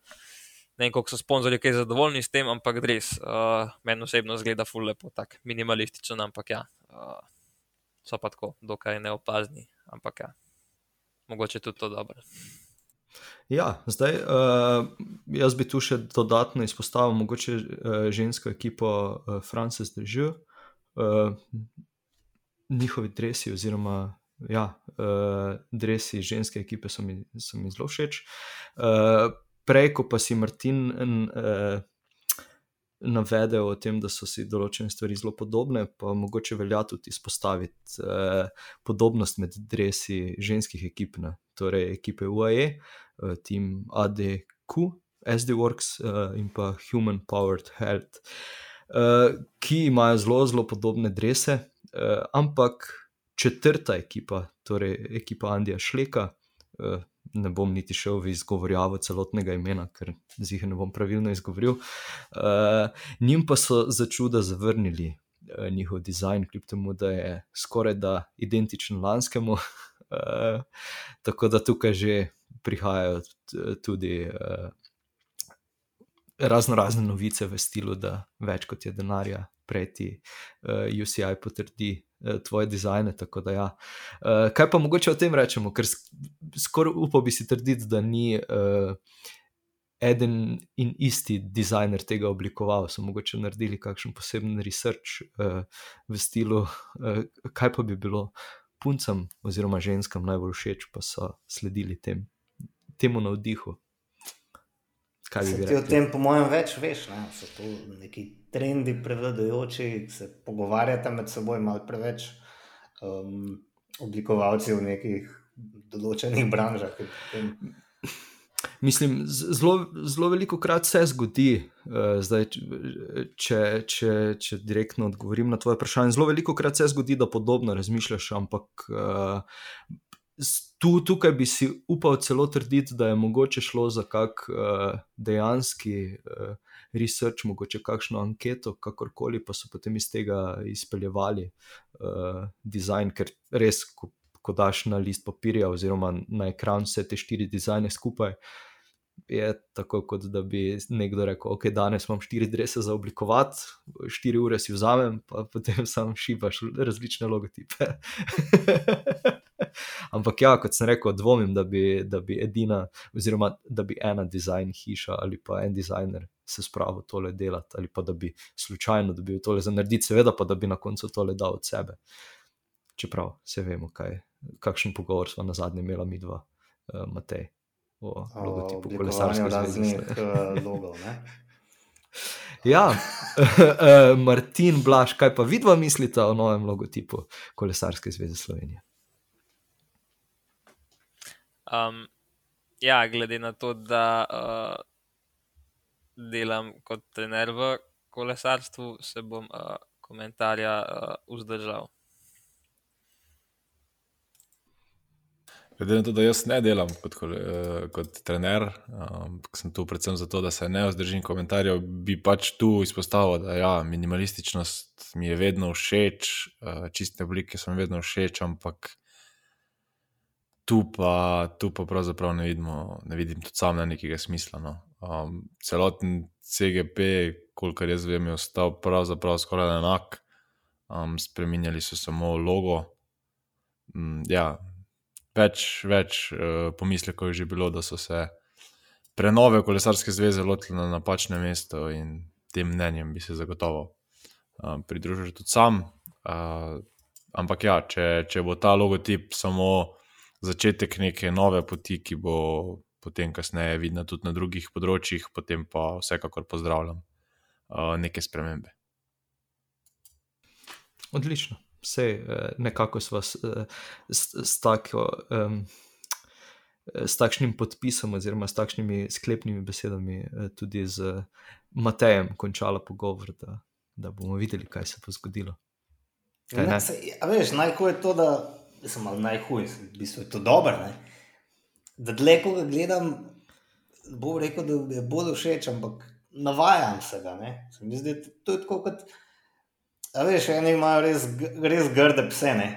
ne vem, koliko so sponzorji, ki so zadovoljni s tem, ampak res, uh, meni osebno zgleda ful lepo, tako minimalistično, ampak ja, uh, so pa tako, dokaj neopazni, ampak ja, mogoče tudi to dobro. Ja, zdaj uh, jaz bi tu še dodatno izpostavil, mogoče uh, žensko ekipo uh, Frances Držu, uh, njihovi dresi, oziroma ja, uh, dresi ženske ekipe so mi, so mi zelo všeč. Uh, prej, ko pa si Martin uh, navedel o tem, da so si določene stvari zelo podobne, pa mogoče velja tudi izpostaviti uh, podobnost med dresi ženskih ekip, ne? Torej ekipe UAE uh, Team ADQ, SDWorks uh, in pa Human Powered Health, uh, ki imajo zelo, zelo podobne drese, uh, ampak četrta ekipa, torej ekipa Andija Šleka. Uh, Ne bom niti šel v izgovorjavo celotnega imena, ker zjih ne bom pravilno izgovoril. Uh, njim pa so za čuda zavrnili uh, njihov dizajn, kljub temu, da je skoraj da identičen lanskemu. Uh, tako da tukaj že prihajajo tudi uh, razno razne novice v stilu, da več kot je denarja, prej ti uh, eh, UCI potrdi uh, tvoje dizajne. Ja. Uh, kaj pa mogoče o tem rečemo, ker skoraj upal bi si trditi, da ni. Uh, Eden in isti dizajner tega oblikoval, so mogoče naredili kakšen poseben research uh, v stilu, uh, kaj pa bi bilo puncem oziroma ženskam najbolj všeč, pa so sledili tem temu navdihu. Kaj bi ti o tem, po mojem, več veš? Ne? So to neki trendi prevladujoči, se pogovarjate med seboj, malo preveč um, oblikovalci v nekih določenih branžah. Mislim, zelo, zelo veliko krat se zgodi, uh, zdaj, če, če, če direktno odgovorim na tvoje vprašanje. Zelo veliko krat se zgodi, da podobno razmišljaš, ampak uh, tu, tukaj bi si upal celo trditi, da je mogoče šlo za kak uh, dejanski uh, research, mogoče kakšno anketo, kakorkoli, pa so potem iz tega izpeljevali uh, dizajn, ker res, ko, ko daš na list papirja oziroma na ekran vse te štiri dizajne skupaj. Je tako, kot da bi nekdo rekel: Ok, danes imam štiri drese za oblikovati, štiri ure si vzamem, pa potem sam šibaš različne logotipe. Ampak ja, kot sem rekel, dvomim, da bi, da bi edina, oziroma da bi ena dizajn hiša ali pa en dizajner se spravil tole delati, ali pa da bi slučajno dobil tole za narediti, seveda pa da bi na koncu tole dal od sebe. Čeprav se vemo, kaj, kakšen pogovor smo na zadnje imeli, mi dva, uh, Matej, o logotipu kolesarskih raznih uh, logov. Ja, uh, Martin Blaž, kaj pa vidva mislite o novem logotipu Kolesarske zveze Slovenije? Um, ja, glede na to, da uh, delam kot trener v kolesarstvu, se bom uh, komentarja uh, vzdržal. Glede na to, da jaz ne delam kot, kot trener, um, sem tu predvsem zato, da se ne vzdržim komentarjev, bi pač tu izpostavil, da ja, minimalističnost mi je vedno všeč, uh, čiste oblike so mi vedno všeč, ampak tu pa, tu pa pravzaprav ne, vidimo, ne vidim tudi sam nekega smisla. No. Um, celoten CGP, kolikor jaz vem, je ostal pravzaprav skoraj enak, um, spremenjali so samo logo. Um, ja, več, več uh, pomislekov je že bilo, da so se prenove kolesarske zveze lotili na napačnem mestu in tem mnenjem bi se zagotovo uh, pridružil tudi sam. Uh, ampak ja, če, če bo ta logotip samo začetek neke nove poti, ki bo potem kasneje vidna tudi na drugih področjih, potem pa vsekakor pozdravljam uh, neke spremembe. Odlično. Vse eh, nekako smo s, eh, s, s, tako, um, s takšnim podpisom, oziroma s takšnimi sklepnimi besedami, tudi z Matejem, končala pogovor, da, da bomo videli, kaj se bo zgodilo. Kaj, ne, se, ja, veš, najhuje je to, da sem malo najhujši, v bistvu je to dobro. Ne? Da dlje, ko ga gledam, bom rekel, da mi je bolj všeč, ampak navajam se ga. ne. Se mi zdi, to je tako kot. A veš, eni imajo res, res grde pse. Ne?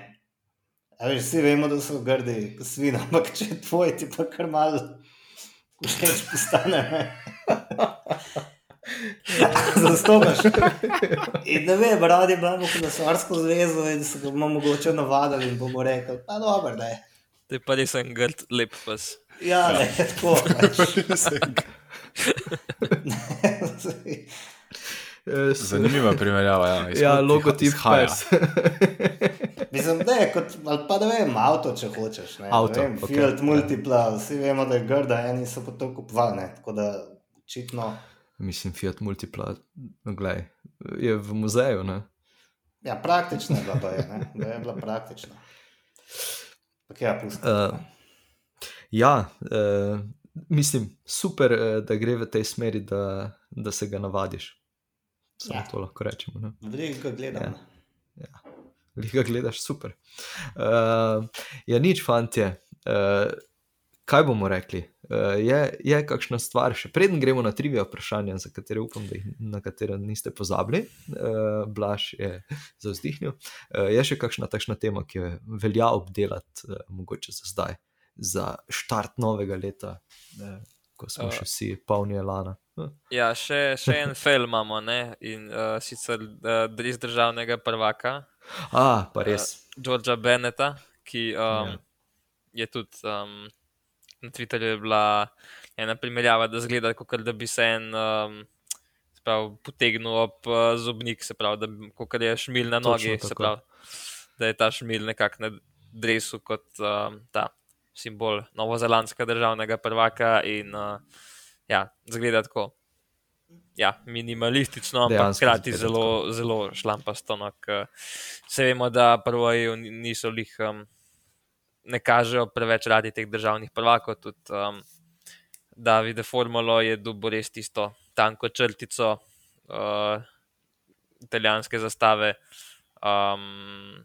A veš, vsi vemo, da so grdi svin, ampak če je tvoj, ti pa kar malo všeč postane. ne. Zastopaš. In ne vem, radi imamo kolesarsko zvezo in se ga bomo mogoče navadili in bomo rekli, pa dobro, da je. To je pa en grd, lep pes. Ja, ne, tako. Pač. Eh, s- Zanimiva primerjava. Ja, Ja, logotip pes. Mislim, da je kot, ali pa da vem, avto, če hočeš. Ne, Avto, vem, okej, Fiat ja. Multipla, vsi vemo, da je grda, eni so pa to kupovali, ne, tako da očitno, Mislim, Fiat Multipla, glej, je v muzeju. Ne? ja, praktična je bila, baje, ne, da je bila praktična. Ampak ja, pusti. Uh, ja, uh, mislim, super, da gre v tej smeri, da, da se ga navadiš. Samo Ja. ja. to lahko rečemo. Ne? Veliko gledam. Ja. Ali ga gledaš, super. Uh, ja, nič, fantje. Uh, kaj bomo rekli? Uh, je, je kakšna stvar, še preden gremo na trivija vprašanja, za katere upam, da jih na katere niste pozabili, uh, Blaž je zauzdihnil. Uh, je še kakšna takšna tema, ki jo velja obdelati, uh, mogoče za zdaj, za štart novega leta, uh, ko smo Uh. še vsi polni elana. Uh, Ja, še, še en fail imamo ne? in uh, sicer uh, dres državnega prvaka, ah, pa res. Georgea Benneta, ki um, Ja. je tudi um, na Twitterju bila ena primerjava, da zgleda, kot da bi se en um, se pravi, potegnil ob uh, zobnik, se pravi, da je šmil na nogi, se pravi, da je ta šmil nekako na dresu kot um, ta simbol novozelandskega državnega prvaka in uh, ja, zgleda tako. Ja, minimalistično, ampak hkrati zelo, zelo šlampasto. No, se vemo, da prvoji niso lih, um, ne kažejo preveč radi teh državnih prvakov. Tudi um, Davide Formulo je dobil res tisto tanko črtico uh, italijanske zastave. Um,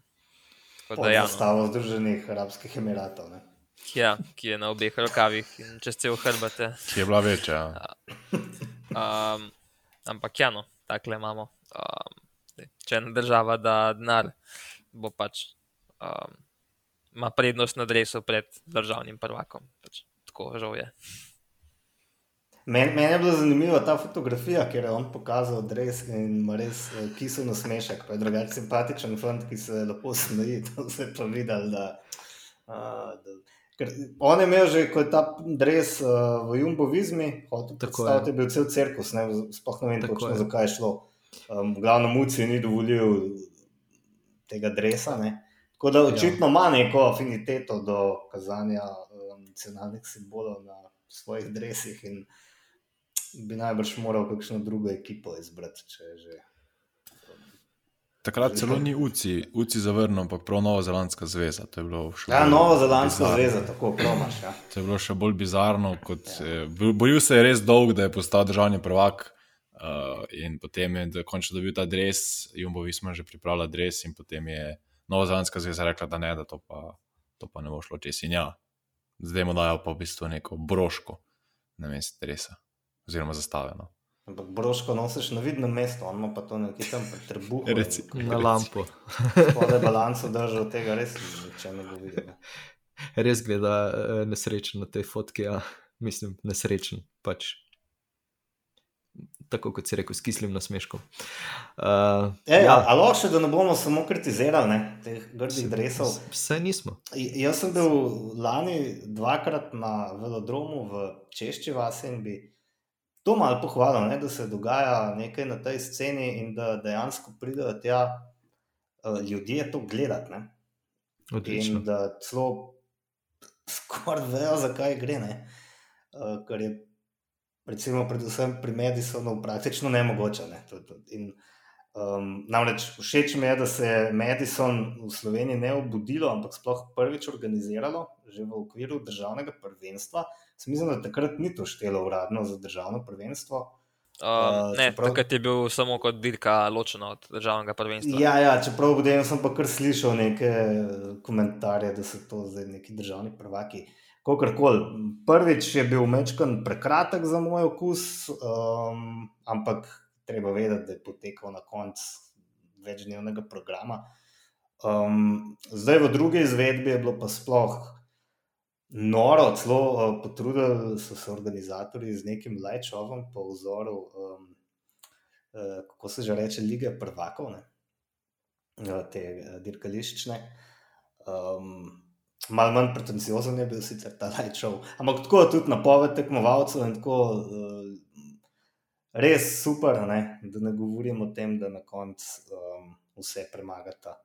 Pod da, ja, no, zastavo Združenih Arabskih Emiratov. Ne. Ja, ki je na obeh rokavih in čez cel hrbate. Ki je bila večja. Um, ampak ja, no, tako imamo. Um, če ena država da denar, bo pač um, ima prednost na drevesu pred državnim prvakom. Pač, tako žal je. Meni men je bila zanimiva ta fotografija, ker je on pokazal dres in res eh, kisel nasmešek. Pa je drugačen simpatičen fant, ki se lepo smeji. To se je pa videl. Da, a, da, ker on je imel že, ko je ta dres uh, v Jumbovizmi, hotel Tako predstaviti, je. bil cel cirkus, ne, sploh ne vem Tako točno, je. zakaj je šlo. Um, glavno Muci ni dovolil tega dresa. Ne. Tako da Ja. očitno ima neko afiniteto do kazanja um, nacionalnih simbolov na svojih dresih in bi najbrž moral kakšno drugo ekipo izbrati, če je že. Takrat celo ni UCI, UCI zavrnil, ampak prav Novozelandska zveza. Je bilo še Ja, bolj Novozelandska bizarno. zveza, tako promaš. Ja. To je bilo še bolj bizarno. Kot, ja. Boril se je res dolg, da je postal državni prvak. Uh, in potem je končno dobil ta dres, Jumbo Visma že pripravila dres, in potem je Novozelandska zveza rekla, da ne, da to pa, to pa ne bo šlo čez. In ja, zdaj mu dajo pa v bistvu neko broško na mestu dresa, oziroma zastavljeno. Ampak broško nosiš na vidnem mestu, on ima pa to nekje tam pri trebuhu. Reci. Na lampo. Spodaj balanco držal, tega res niče ne bo videl. Res gleda eh, nesrečen na tej fotki, ja. mislim, nesrečen. Pač. Tako kot si rekel, s kislim nasmeškom. Uh, E, ja. Ali lahko še, da ne bomo samo kritizirali ne, teh grdih dresov? Vse nismo. J- Jaz sem bil lani dvakrat na velodromu v Češči vasi in bi to malo pohvalil, ne, da se dogaja nekaj na tej sceni in da dejansko pridejo tja uh, ljudje to gledati. Ne. Odlično. In da celo skoraj vejo, zakaj gre. Ne. Uh, kar je, recimo, predvsem pri Madisonu praktično nemogoče. Ne. In, um, namreč všeč mi je, da se je Madison v Sloveniji ne obudilo, ampak sploh prvič organiziralo, že v okviru državnega prvenstva. Sem mislim, da takrat ni to štelo uradno za državno prvenstvo. Um, Uh, ne, čeprav- takrat je bil samo kot dirka ločena od državnega prvenstva. Ja, ja, čeprav potem sem pa kar slišal neke eh, komentarje, da so to zdaj neki državni prvaki. Kakorkoli. Prvič je bil mečkan prekratek za moj okus, um, ampak treba vedeti, da je potekal na koncu večdnevnega programa. Um, zdaj v drugi izvedbi je bilo pa sploh noro, celo uh, potrudili so se organizatori z nekim lajčovom po vzoru, um, uh, kako se že reče, lige prvakov, ne? Uh, te uh, dirkališčne. Um, Mal manj pretenciozen je bil sicer ta lajčov, ampak tako tudi napoved tekmovalcev in tako uh, res super, ne? da ne govorim o tem, da na koncu um, vse premagata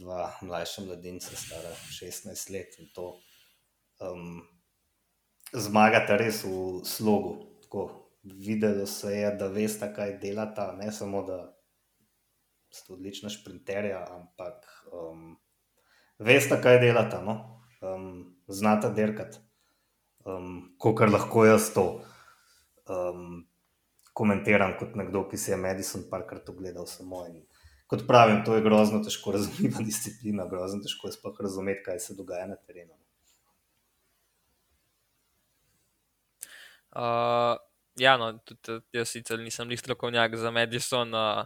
dva mlajša mladinca, stara 16 let in to um, zmagata res v slogu. Tako, videlo se je, da veste, kaj delata, ne samo da sta odlična šprinterja, ampak. Um, veste, kaj delate, no? um, znate derkati, um, kar lahko jaz to um, komentiram kot nekdo, ki si je Madison parkrat ogledal samo. In, kot pravim, to je grozno težko razumeti, disciplina, grozno težko je sploh razumeti, kaj se dogaja na terenu. Uh, ja, no, tudi jaz sicer nisem bil strokovnjak za Madison. Uh,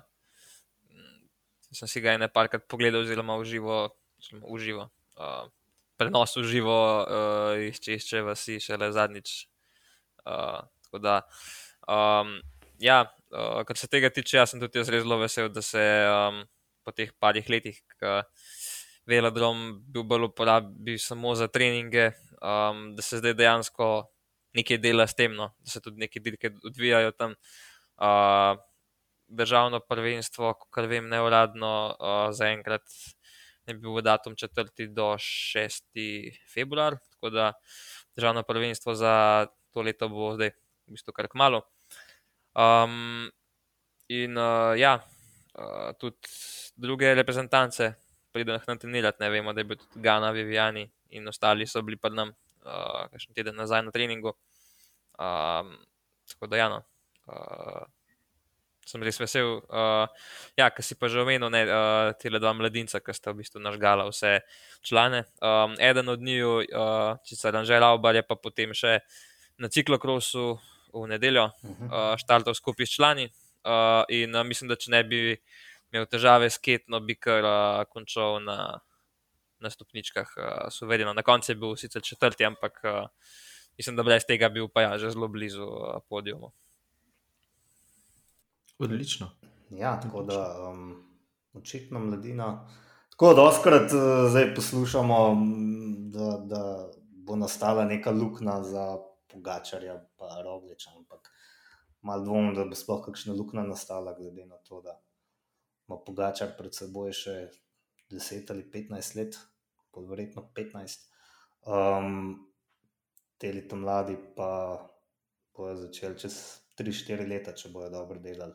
sem si ga ene parkrat pogledal, zelo uživo uživo. Uh, prenos v živo uh, iz češče vasi, šele zadnjič. Uh, tako da, um, ja, uh, kar se tega tiče, jaz sem tudi zelo vesel, da se um, po teh parih letih, ki velodrom bil bolj uporabljen samo za treninge, um, da se zdaj dejansko nekaj dela s tem, no, da se tudi neke dirke odvijajo tam. Uh, državno prvenstvo, kar vem, neuradno, uh, zaenkrat je bil datum 4. do 6. februar, tako da državno prvenstvo za to leto bo zdaj v bistvu kar kmalo. Um, in uh, ja, uh, tudi druge reprezentance pridejo na trenirati, ne vemo, da je bil tudi Gana, Viviani in ostali so bili pred nam, uh, kakšen teden nazaj na treningu. Um, tako da, ja, no, uh, sem res vesel. Uh, ja, ki si pa že omenil, uh, te dva mladinca, ki sta v bistvu nažgala vse člane. Um, eden od njih, uh, če se Ranžel Aubar, je pa potem še na ciklokrosu v nedeljo uh, štartal skupaj s člani. Uh, in uh, mislim, da če ne bi imel težave s ketno, bi kar uh, končal na, na stopničkah, uh, suvereno. Na koncu je bil sicer četrti, ampak uh, mislim, da brez tega bi bil pa ja, že zelo blizu uh, podijumu. Odlično. Ja, tako da um, očitno mladina. Tako da oskrat uh, zdaj poslušamo, da, da bo nastala neka luknja za Pogačarja, pa Rogliča. Ampak malo dvomim, da bo sploh kakšna luknja nastala, glede na to, da ima Pogačar pred seboj še 10 ali 15 let, verjetno 15. Um, te leta mladi pa bojo začeli čez 3-4 leta, če bojo dobro delali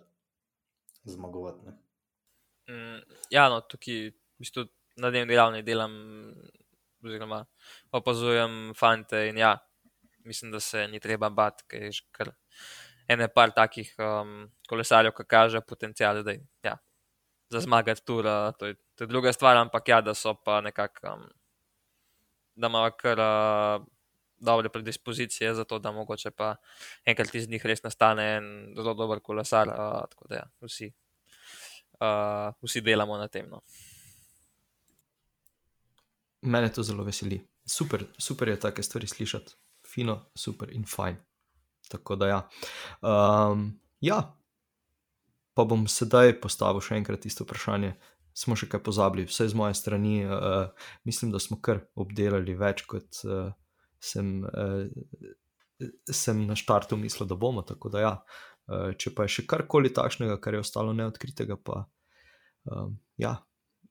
zmagovati. Mm, ja, no, tukaj v bistvu na dnevni ravni delam, oziroma opazujem fante. In ja, mislim, da se ni treba bati, ker je že kar ene par takih um, kolesarjev, ki kaže potencial, da je ja, za zmagati tur. To je, to je druga stvar, ampak ja, da so pa nekako, um, da imajo kar. Uh, Dobre predispozicije za to, da mogoče pa enkrat iz njih res nastane en zelo dober kolesar. Uh, tako da, ja, vsi uh, vsi delamo na tem. No. Mene to zelo veseli. Super, super je take stvari slišati, fino, super in fajn. Tako da, ja. Um, ja, pa bom sedaj postavil še enkrat isto vprašanje. Smo še kaj pozabili, vse z moje strani. Uh, mislim, da smo kar obdelali več, kot uh, sem, uh, sem na štartu mislil, da bomo. Tako da, ja, Eh, če pa je še karkoli takšnega, kar je ostalo neodkritega, pa um, ja,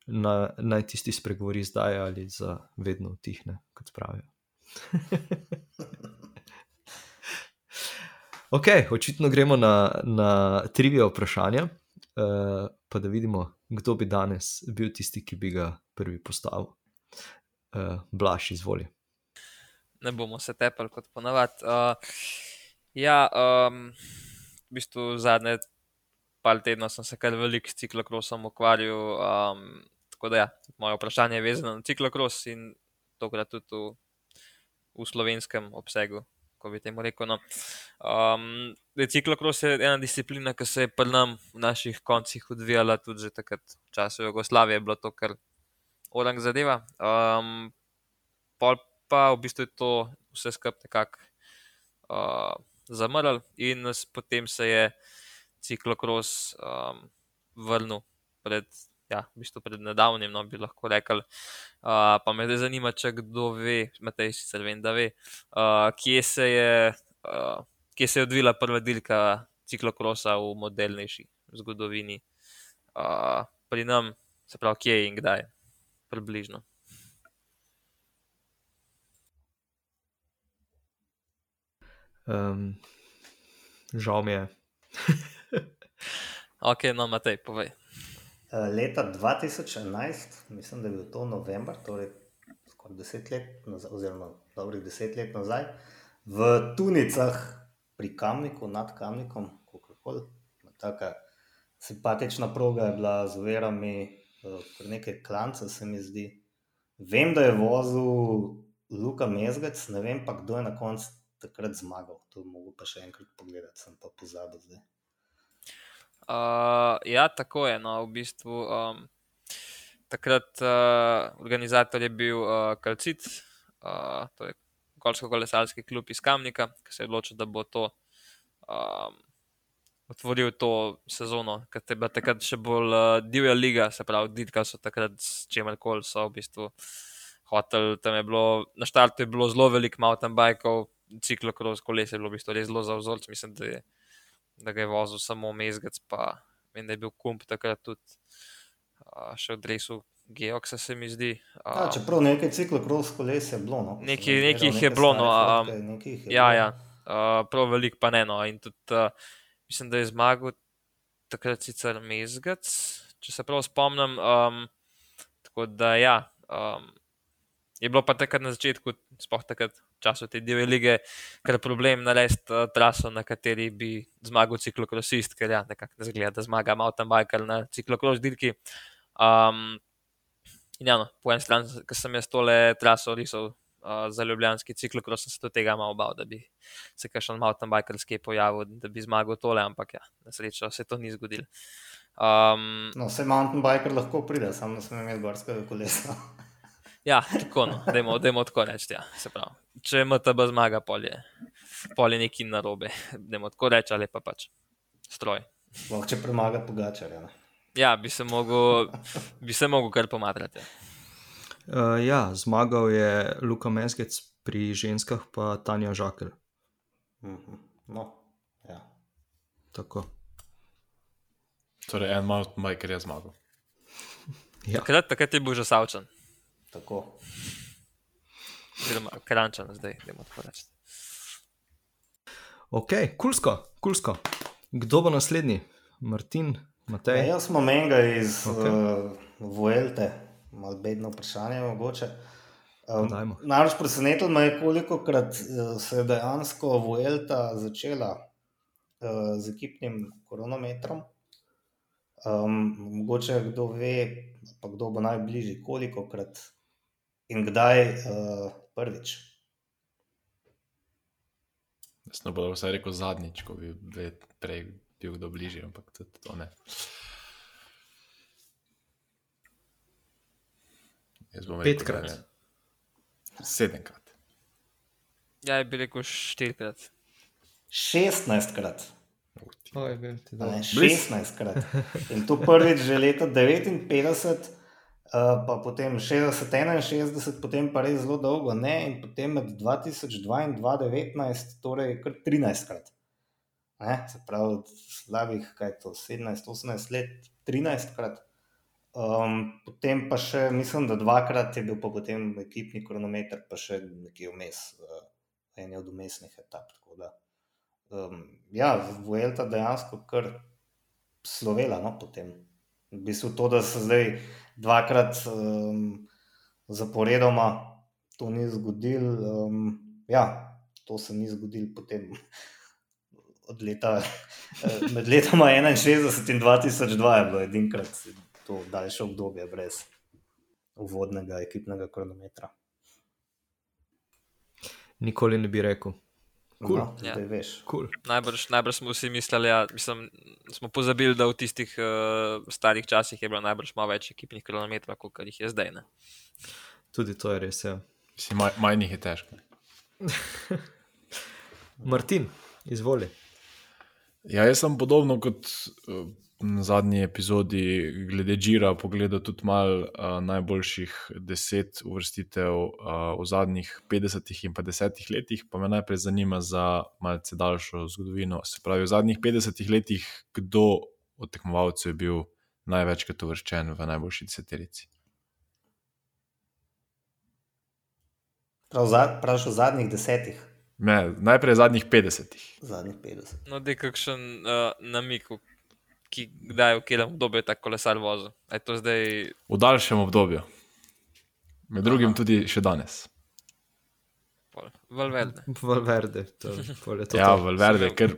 na, naj tisti spregovori zdaj ali za vedno utihne, kot pravijo. ok, očitno gremo na, na trivijo vprašanja, uh, pa da vidimo, kdo bi danes bil tisti, ki bi ga prvi postavil. Uh, Blaž, izvoli. Ne bomo se tepali kot ponavadi. Uh, ja, um, v bistvu zadnje par tednov sem se kar veliko s ciklokrosom ukvarjal. Um, tako da, ja, moje vprašanje je vezano na ciklokros in tokrat tudi v v slovenskem obsegu. Ko bi temu rekel. No. Um, ciklokros je ena disciplina, ki se je pri nam v naših koncih odvijala tudi že takrat, v času Jugoslavije, bilo to kar orang zadeva. Um, pol pa v bistvu je to vse skupaj nekako uh, zamrl, in potem se je ciklokros um, vrnil pred, ja, v bistvu pred nedavnim, no bi lahko rekel. Uh, pa me zdaj zanima, če kdo ve, Matej sicer vem, da ve, uh, kje, se je, uh, kje se je odvila prva dirka ciklokrosa v modelnejši zgodovini. Uh, pri nam, se pravi, kje in kdaj, približno. Um, žal mi je. ok, no, Matej, povej. Eh, leta 2011, mislim, da je bil to november, torej skoraj deset let, nazaj, oziroma dobrih deset let nazaj, v Tunicah pri Kamniku, nad Kamnikom, kako koli, tako simpatična proga je bila z verami, eh, kar nekaj klanca se mi zdi. Vem, da je vozil Luka Mezgec, ne vem pa, kdo je na koncu takrat zmagal. To mogo pa še enkrat pogledati, sem pa pozabil zdaj. Uh, ja, tako je. No, v bistvu, um, takrat uh, organizator je bil uh, Kalcit, uh, to je Kolsko-kolesarski klub iz Kamnika, ki se je odločil, da bo to um, otvoril to sezono, ker je bila takrat še bolj uh, divja liga, se pravi, Didka so takrat s čemerkoli so v bistvu hotel. Tam je bilo, na štartu je bilo zelo veliko mountain bikov, ciklokros koles je bilo v bistvu res zelo za vzorc. Mislim, da, je, da ga je vozil samo mezgec, pa vem, da je bil kump takrat tudi uh, še v dresu. Geoksa se mi zdi. Uh, ja, čeprav nekaj ciklokros koles je bilo. No, nekaj, nekaj jih je bilo. No, um, ja, ja. Uh, prav velik pa ne. No. In tudi, uh, mislim, da je zmagal takrat sicer mezgec, če se prav spomnim. Um, tako da ja. Um, je bilo pa takrat na začetku, sploh takrat času te dve lige, ker je problem narediti uh, traso, na kateri bi zmagal ciklokrosist, ker ja, nekako ne zgleda, da zmaga mountain biker na ciklokros dirki. Um, in ja, no, po eni strani, ker sem jaz tole traso risal uh, za ljubljanski ciklokros, sem se do tega malo bal, da bi se kakšen mountain biker skej pojavil, da bi zmagal tole, ampak ja, na srečo se to ni zgodilo. Um, no, vse mountain biker lahko pride, samo da smo imeli gorskega kolesa. Ja, tako no, da je tako reči. Ja, Če ima ta zmaga, polje, polje neki narobe, da je tako reči ali pa pač stroj. Sploh če premaga pogačarja. Ja, bi se mogel, bi se mogel kar pomatrati. Uh, ja, zmagal je Luka Mezgec pri ženskah, pa Tanja Žakelj. Mhm. No, ja. Tako. Torej, en malo majker je zmagal. Ja. Takrat, takrat je bil že savčen. Tako. Oziroma, krančan zdaj, da imamo tako reči. Ok, kulsko, kulsko. Kdo bo naslednji? Martin, Matej? Ja, jaz smo menga iz okay. uh, Vuelte, malo bedno vprašanje mogoče. Um, Najbolj presenetilo me je, koliko krat uh, se je dejansko Vuelta začela uh, z ekipnim kronometrom. Um, mogoče kdo ve, pa kdo bo najbližji, koliko krat in kdaj uh, prvič. Jaz ne bodo vse rekel zadnjič, ko bi prej bil kdo bližje, ampak tudi to ne. Petkrat. Sedemkrat. Ja, bi rekel štirikrat. Šestnajstkrat. Oh, 16 krat. In to prvič že leta 59, uh, pa potem 60, 61, potem pa res zelo dolgo, ne, in potem med 2002 in 2019, torej kar 13 krat. Ne, se pravi, slabih, kaj je to, 17, 18 let, 13 krat. Um, potem pa še, mislim, da dvakrat je bil pa potem ekipni kronometer, pa še nekje vmes, uh, en od umestnih etap. Da, um, ja, Vuelta dejansko kar slovela, no, potem. V bistvu to, da se zdaj dvakrat um, zaporedoma to ni zgodilo. Um, ja, to se ni zgodilo potem. Od leta, eh, med letoma 61 in 2002 je bilo edinkrat to daljše obdobje brez uvodnega ekipnega kronometra. Nikoli ne bi rekel. Cool. No, Ja. Cool. Najbrž, najbrž smo vsi mislili, ja, smo pozabili, da v tistih uh, starih časih je bilo najbrž malo več ekipnih kilometrov, kot jih je zdaj. Ne? Tudi to je res. Ja. Mislim, maj, majhnih je težko. Martin, izvoli. Ja, jaz sem podobno kot uh, na zadnji epizodi glede Džira pogledal tudi malo uh, najboljših deset uvrstitev uh, v zadnjih 50 in pa 10 letih, pa me najprej zanima za malce daljšo zgodovino. Se pravi, v zadnjih 50 letih, kdo od tekmovalcev je bil največkrat uvrščen v najboljši deseterici? Prav, za, prav še v zadnjih desetih, Ne, najprej zadnjih 50. zadnjih 50. No, da je kakšen uh, namik, v- ki kdaj v katerem obdobju je ta kolesar vozil. To zdaj V daljšem obdobju, med drugim Aha. tudi še danes. Valverde? Valverde. To, je to Ja, to. Valverde, ker,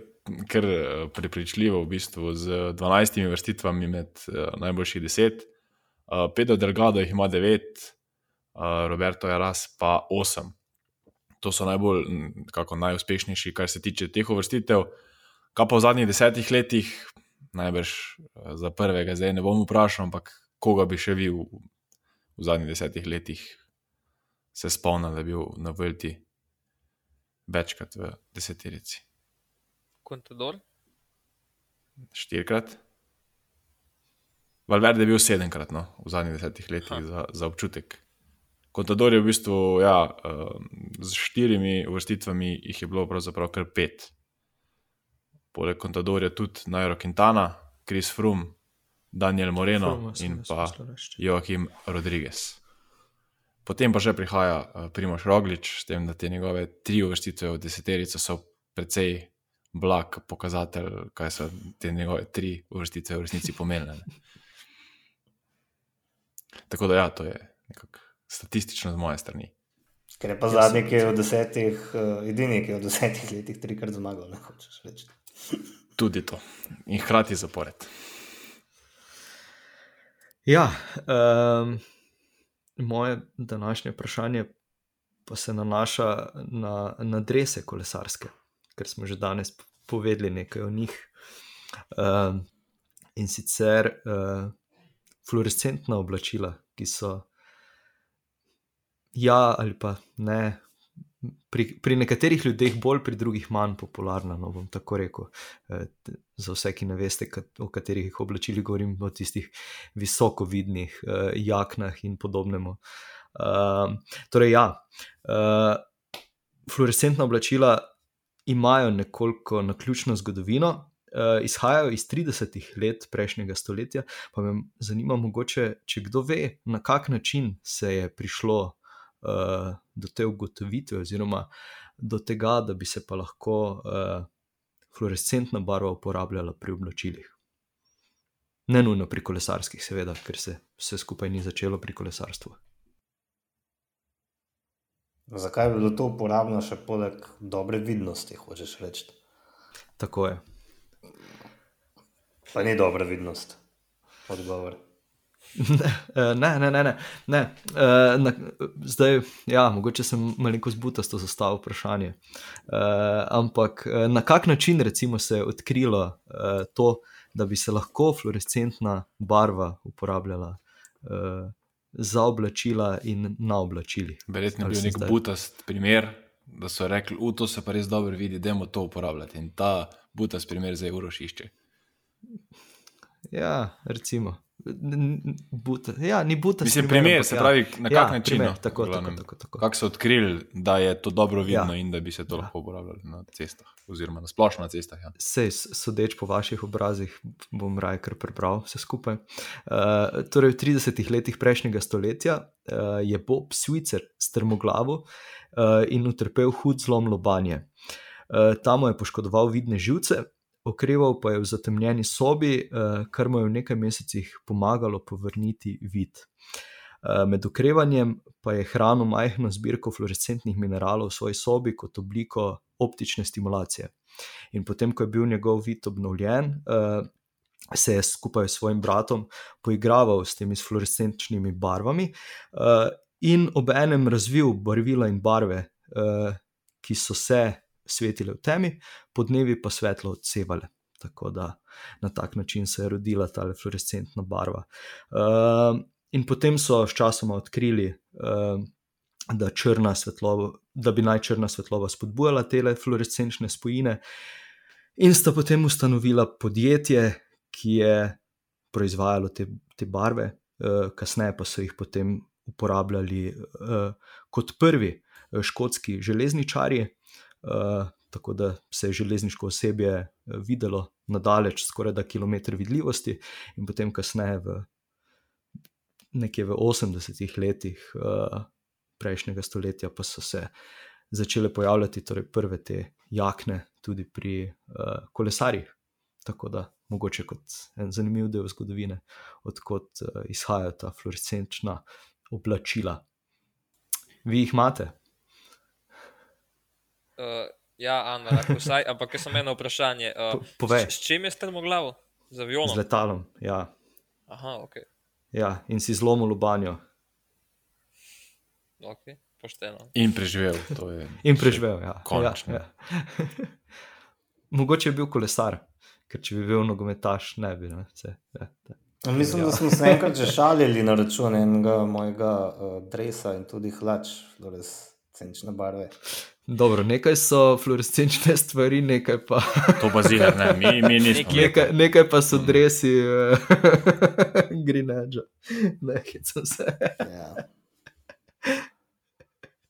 ker eh, prepričljivo, v bistvu z 12 vrstvami med uh, najboljših 10, uh, Pedro Delgado jih ima 9, uh, Roberto Jaras pa 8. To so najbolj, kako najuspešnejši, kar se tiče teh uvrstitev. Kaj pa v zadnjih desetih letih, najbrž eh, za prvega, zdaj ne bom vprašal, ampak koga bi še vi v, v zadnjih desetih letih se spomnil, da je bil na Vrti večkrat v deseterici. Contador? Štirikrat. Valverde je bil sedemkrat no, v zadnjih desetih letih Ha. za, za občutek. Contador je v bistvu, ja, z štirimi uvrstitvami jih je bilo pravzaprav kar pet. Poleg Contadorja tudi Nairo Quintana, Chris Froome, Daniel Moreno sem in pa. Joachim Rodriguez. Potem pa že prihaja uh, Primoš Roglič, s tem, da te njegove tri uvrstitve v deseterico so precej blag pokazatelj, kaj so te njegove tri uvrstitve v resnici pomenile. ne. Tako da, ja, to je nekako statistično z moje strani. Ker je pa Ja, zadnji, ki je v desetih, uh, edini, ki je v desetih letih trikrat zmagal, ne hočeš reči. Tudi to. In hkrati zapored. Ja, um, moje današnje vprašanje pa se nanaša na, na drese kolesarske, ker smo že danes povedali nekaj o njih. Um, in sicer uh, fluorescentna oblačila, ki so ja ali pa ne. Pri, pri nekaterih ljudeh bolj, pri drugih manj popularna. No, bom tako rekel. Eh, t- Za vse, ki ne veste, kat, o katerih oblačilih govorim, o tistih visoko vidnih uh, jaknah in podobnemu. Uh, torej, ja, uh, fluorescentna oblačila imajo nekoliko naključno zgodovino, uh, izhajajo iz 30-ih let prejšnjega stoletja. Pa me zanima, mogoče, če kdo ve, na kak način se je prišlo uh, do te ugotovitve, oziroma do tega, da bi se pa lahko uh, fluorescentna barva uporabljala pri oblačilih. Ne nujno pri kolesarskih, seveda, ker se vse skupaj ni začelo pri kolesarstvu. Zakaj bi bilo to uporabno še poleg dobre vidnosti, hočeš reči? Tako je. Pa ni dobra vidnost. Odgovor. Ne, ne, ne, ne. ne. Uh, na, zdaj, ja, mogoče sem malo zbutasto zastavil vprašanje. Uh, ampak eh, na kak način recimo, se je odkrilo uh, to, da bi se lahko fluorescentna barva uporabljala uh, za oblačila in na oblačilih? Verjetno je bil nek zdaj- butast primer, da so rekli, v to se pa res dobro vidi, da moramo to uporabljati. In ta butast primer zdaj uroš išče. Ja, recimo. Buta, ja, ni buta. Mislim, primer, se pravi, na kak način. Primer, no, tako, tako, tako, tako. Kako so odkrili, da je to dobro vidno Ja. ja. in da bi se to Ja. ja. lahko uporabljalo na cestah, oziroma na splošno na cestah. Ja. Sej, sodeč po vaših obrazih, bom raje kar prebral vse skupaj. Uh, torej, v 30 letih prejšnjega stoletja uh, je Bob Switzer strmoglavo uh, in utrpel hud zlom lobanje. Uh, tam je poškodoval vidne živce, okreval pa je v zatemnjeni sobi, uh, kar mu je v nekaj mesecih pomagalo povrniti vid. Uh, Med okrevanjem pa je hranil majhno zbirko fluorescentnih mineralov v svoji sobi kot obliko optične stimulacije. In potem, ko je bil njegov vid obnovljen, uh, se je skupaj s svojim bratom poigraval s temi fluorescenčnimi barvami in obenem razvil barvila in barve, ki so se svetile v temi, podnevi pa svetlo odsevale. Tako da na tak način se je rodila ta fluorescentna barva. Uh, in potem so sčasoma odkrili, uh, da, svetloba, da bi naj črna svetloba spodbujala te fluorescenčne spojine, in sta potem ustanovila podjetje, ki je proizvajalo te, te barve, uh, kasneje pa so jih potem uporabljali uh, kot prvi uh, škotski železničari. Uh, tako da se je železniško osebje eh, videlo nadalječ, skoraj da kilometr vidljivosti, in potem kasneje, v, nekje v 80-ih letih uh, prejšnjega stoletja, pa so se začele pojavljati torej prve te jakne tudi pri uh, kolesarjih. Tako da mogoče kot en zanimiv del zgodovine, odkot uh, izhajajo ta fluorescenčna oblačila. Vi jih imate? Uh, Ja, Ana, lahko vsaj, ampak sem eno vprašanje. Uh, Povej. S, s čim je strmo glavo? Z avionom? Z letalom, ja. Aha, ok. Ja, in si zlomil lubanjo. Ok, pošteno. In preživel. Je in preživel, ja. Končno. Ja, ja. Mogoče je bil kolesar, ker če bi bil nogometaš, ne bi. Ne, se, ja, Mislim, ja. da smo se enkrat že šalili na račun enega mojega uh, dresa in tudi hlač, torej senčne barve. Dobro, nekaj so fluorescenčne stvari, nekaj pa. to pa zile, ne, mi, mi nismo. Nekaj, nekaj pa so dresi, uh, green edge, nekaj sem se. ja.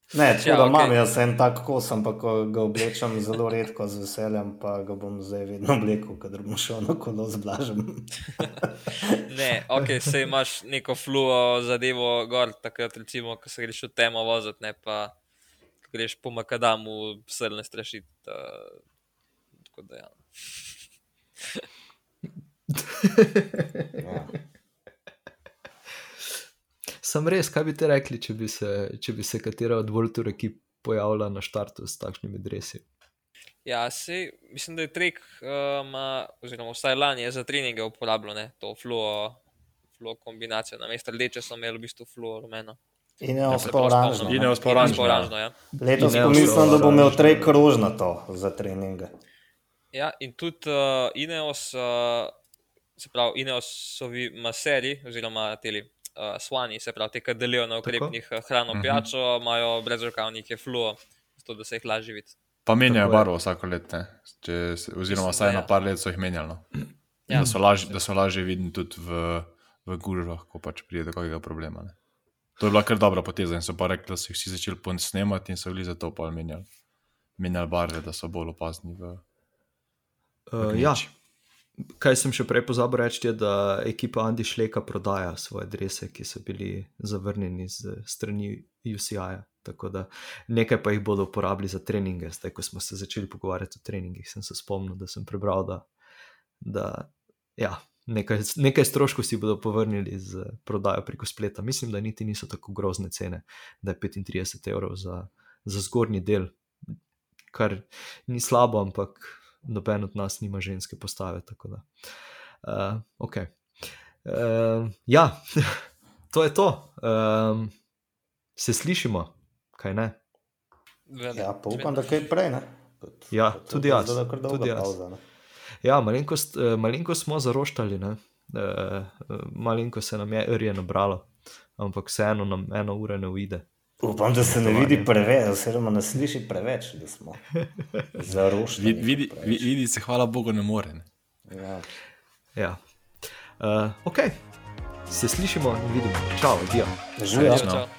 Ne, če ja, ga okay. imam, jaz sem tak kos, ampak ga oblečem zelo redko z veseljem, pa ga bom zdaj vedno oblekel, kadar bom šel na kolo z blažem. ne, ok, se imaš neko fluo zadevo gor, takrat recimo, ko se greš v temo voziti, ne pa greš po makadamu, vse ne strašiti. Tako da ja. ja. Sam res, kaj bi ti rekli, če bi se, če bi se katera od Voltur ekip pojavila na štartu s takšnimi dresi? Ja, sej, mislim, da je trek, um, oziroma vsaj lani je za treninge uporabljeno to fluo, fluo kombinacijo. Na mestu rdeče so imeli v bistvu fluo rumeno. In je ostalo oranžno. In je ostalo oranžno. Ja. Letos pomislim, da bo imel trek rožna to za treninge. Ja, in tudi uh, Ineos, uh, se pravi, Ineosovi maseri, oziroma teli uh, swani, se pravi, te, ki delijo na ukrepnih uh, hrano, mhm. pijačo, uh -huh. imajo brezrokavnike fluo, zato da se jih lažje vidi. Pa menjajo barvo vsako leto, oziroma vsaj na par let so jih menjali. No. Ja. Da so lažje laž vidni tudi v, v gužvah, ko pač pride do kakega problema. Ne. To je bila kar dobra poteza in so pa rekli, da so jih vsi začeli snemati in so bili zato pa menjali, menjali barve, da so bolj opazni. V, v uh, ja. Kaj sem še prej pozabil reči, je, da ekipa Andy Šleka prodaja svoje drese, ki so bili zavrnjeni z strani UCI-ja. Tako da nekaj pa jih bodo uporabili za treninge. Zdaj, ko smo se začeli pogovarjati o treningih, sem se spomnil, da sem prebral, da, da ja, nekaj, nekaj stroškov si bodo povrnili z prodajo preko spleta. Mislim, da niti niso tako grozne cene, da je 35 evrov za, za zgornji del, kar ni slabo, ampak noben od nas nima ženske postave. Uh, okay. uh, ja, to je to. Um, se slišimo, kaj ne? Ja, pa upam, da kaj prej. Ne? Ja, tudi jaz. Tudi jaz. Pauza, Ja, malenkost, eh, malenkost smo zaroštali, e, malenkost se nam je rje nabralo, ampak vseeno nam eno uro ne uide. Upam, da se ne vidi preveč, oziroma ne sliši preveč, da smo zaroštali. Vidi, vidi, vidi se, hvala Bogu, ne more. Ne? Ja. ja. Uh, ok, se slišimo in vidimo. Čau, adijo. Živijo.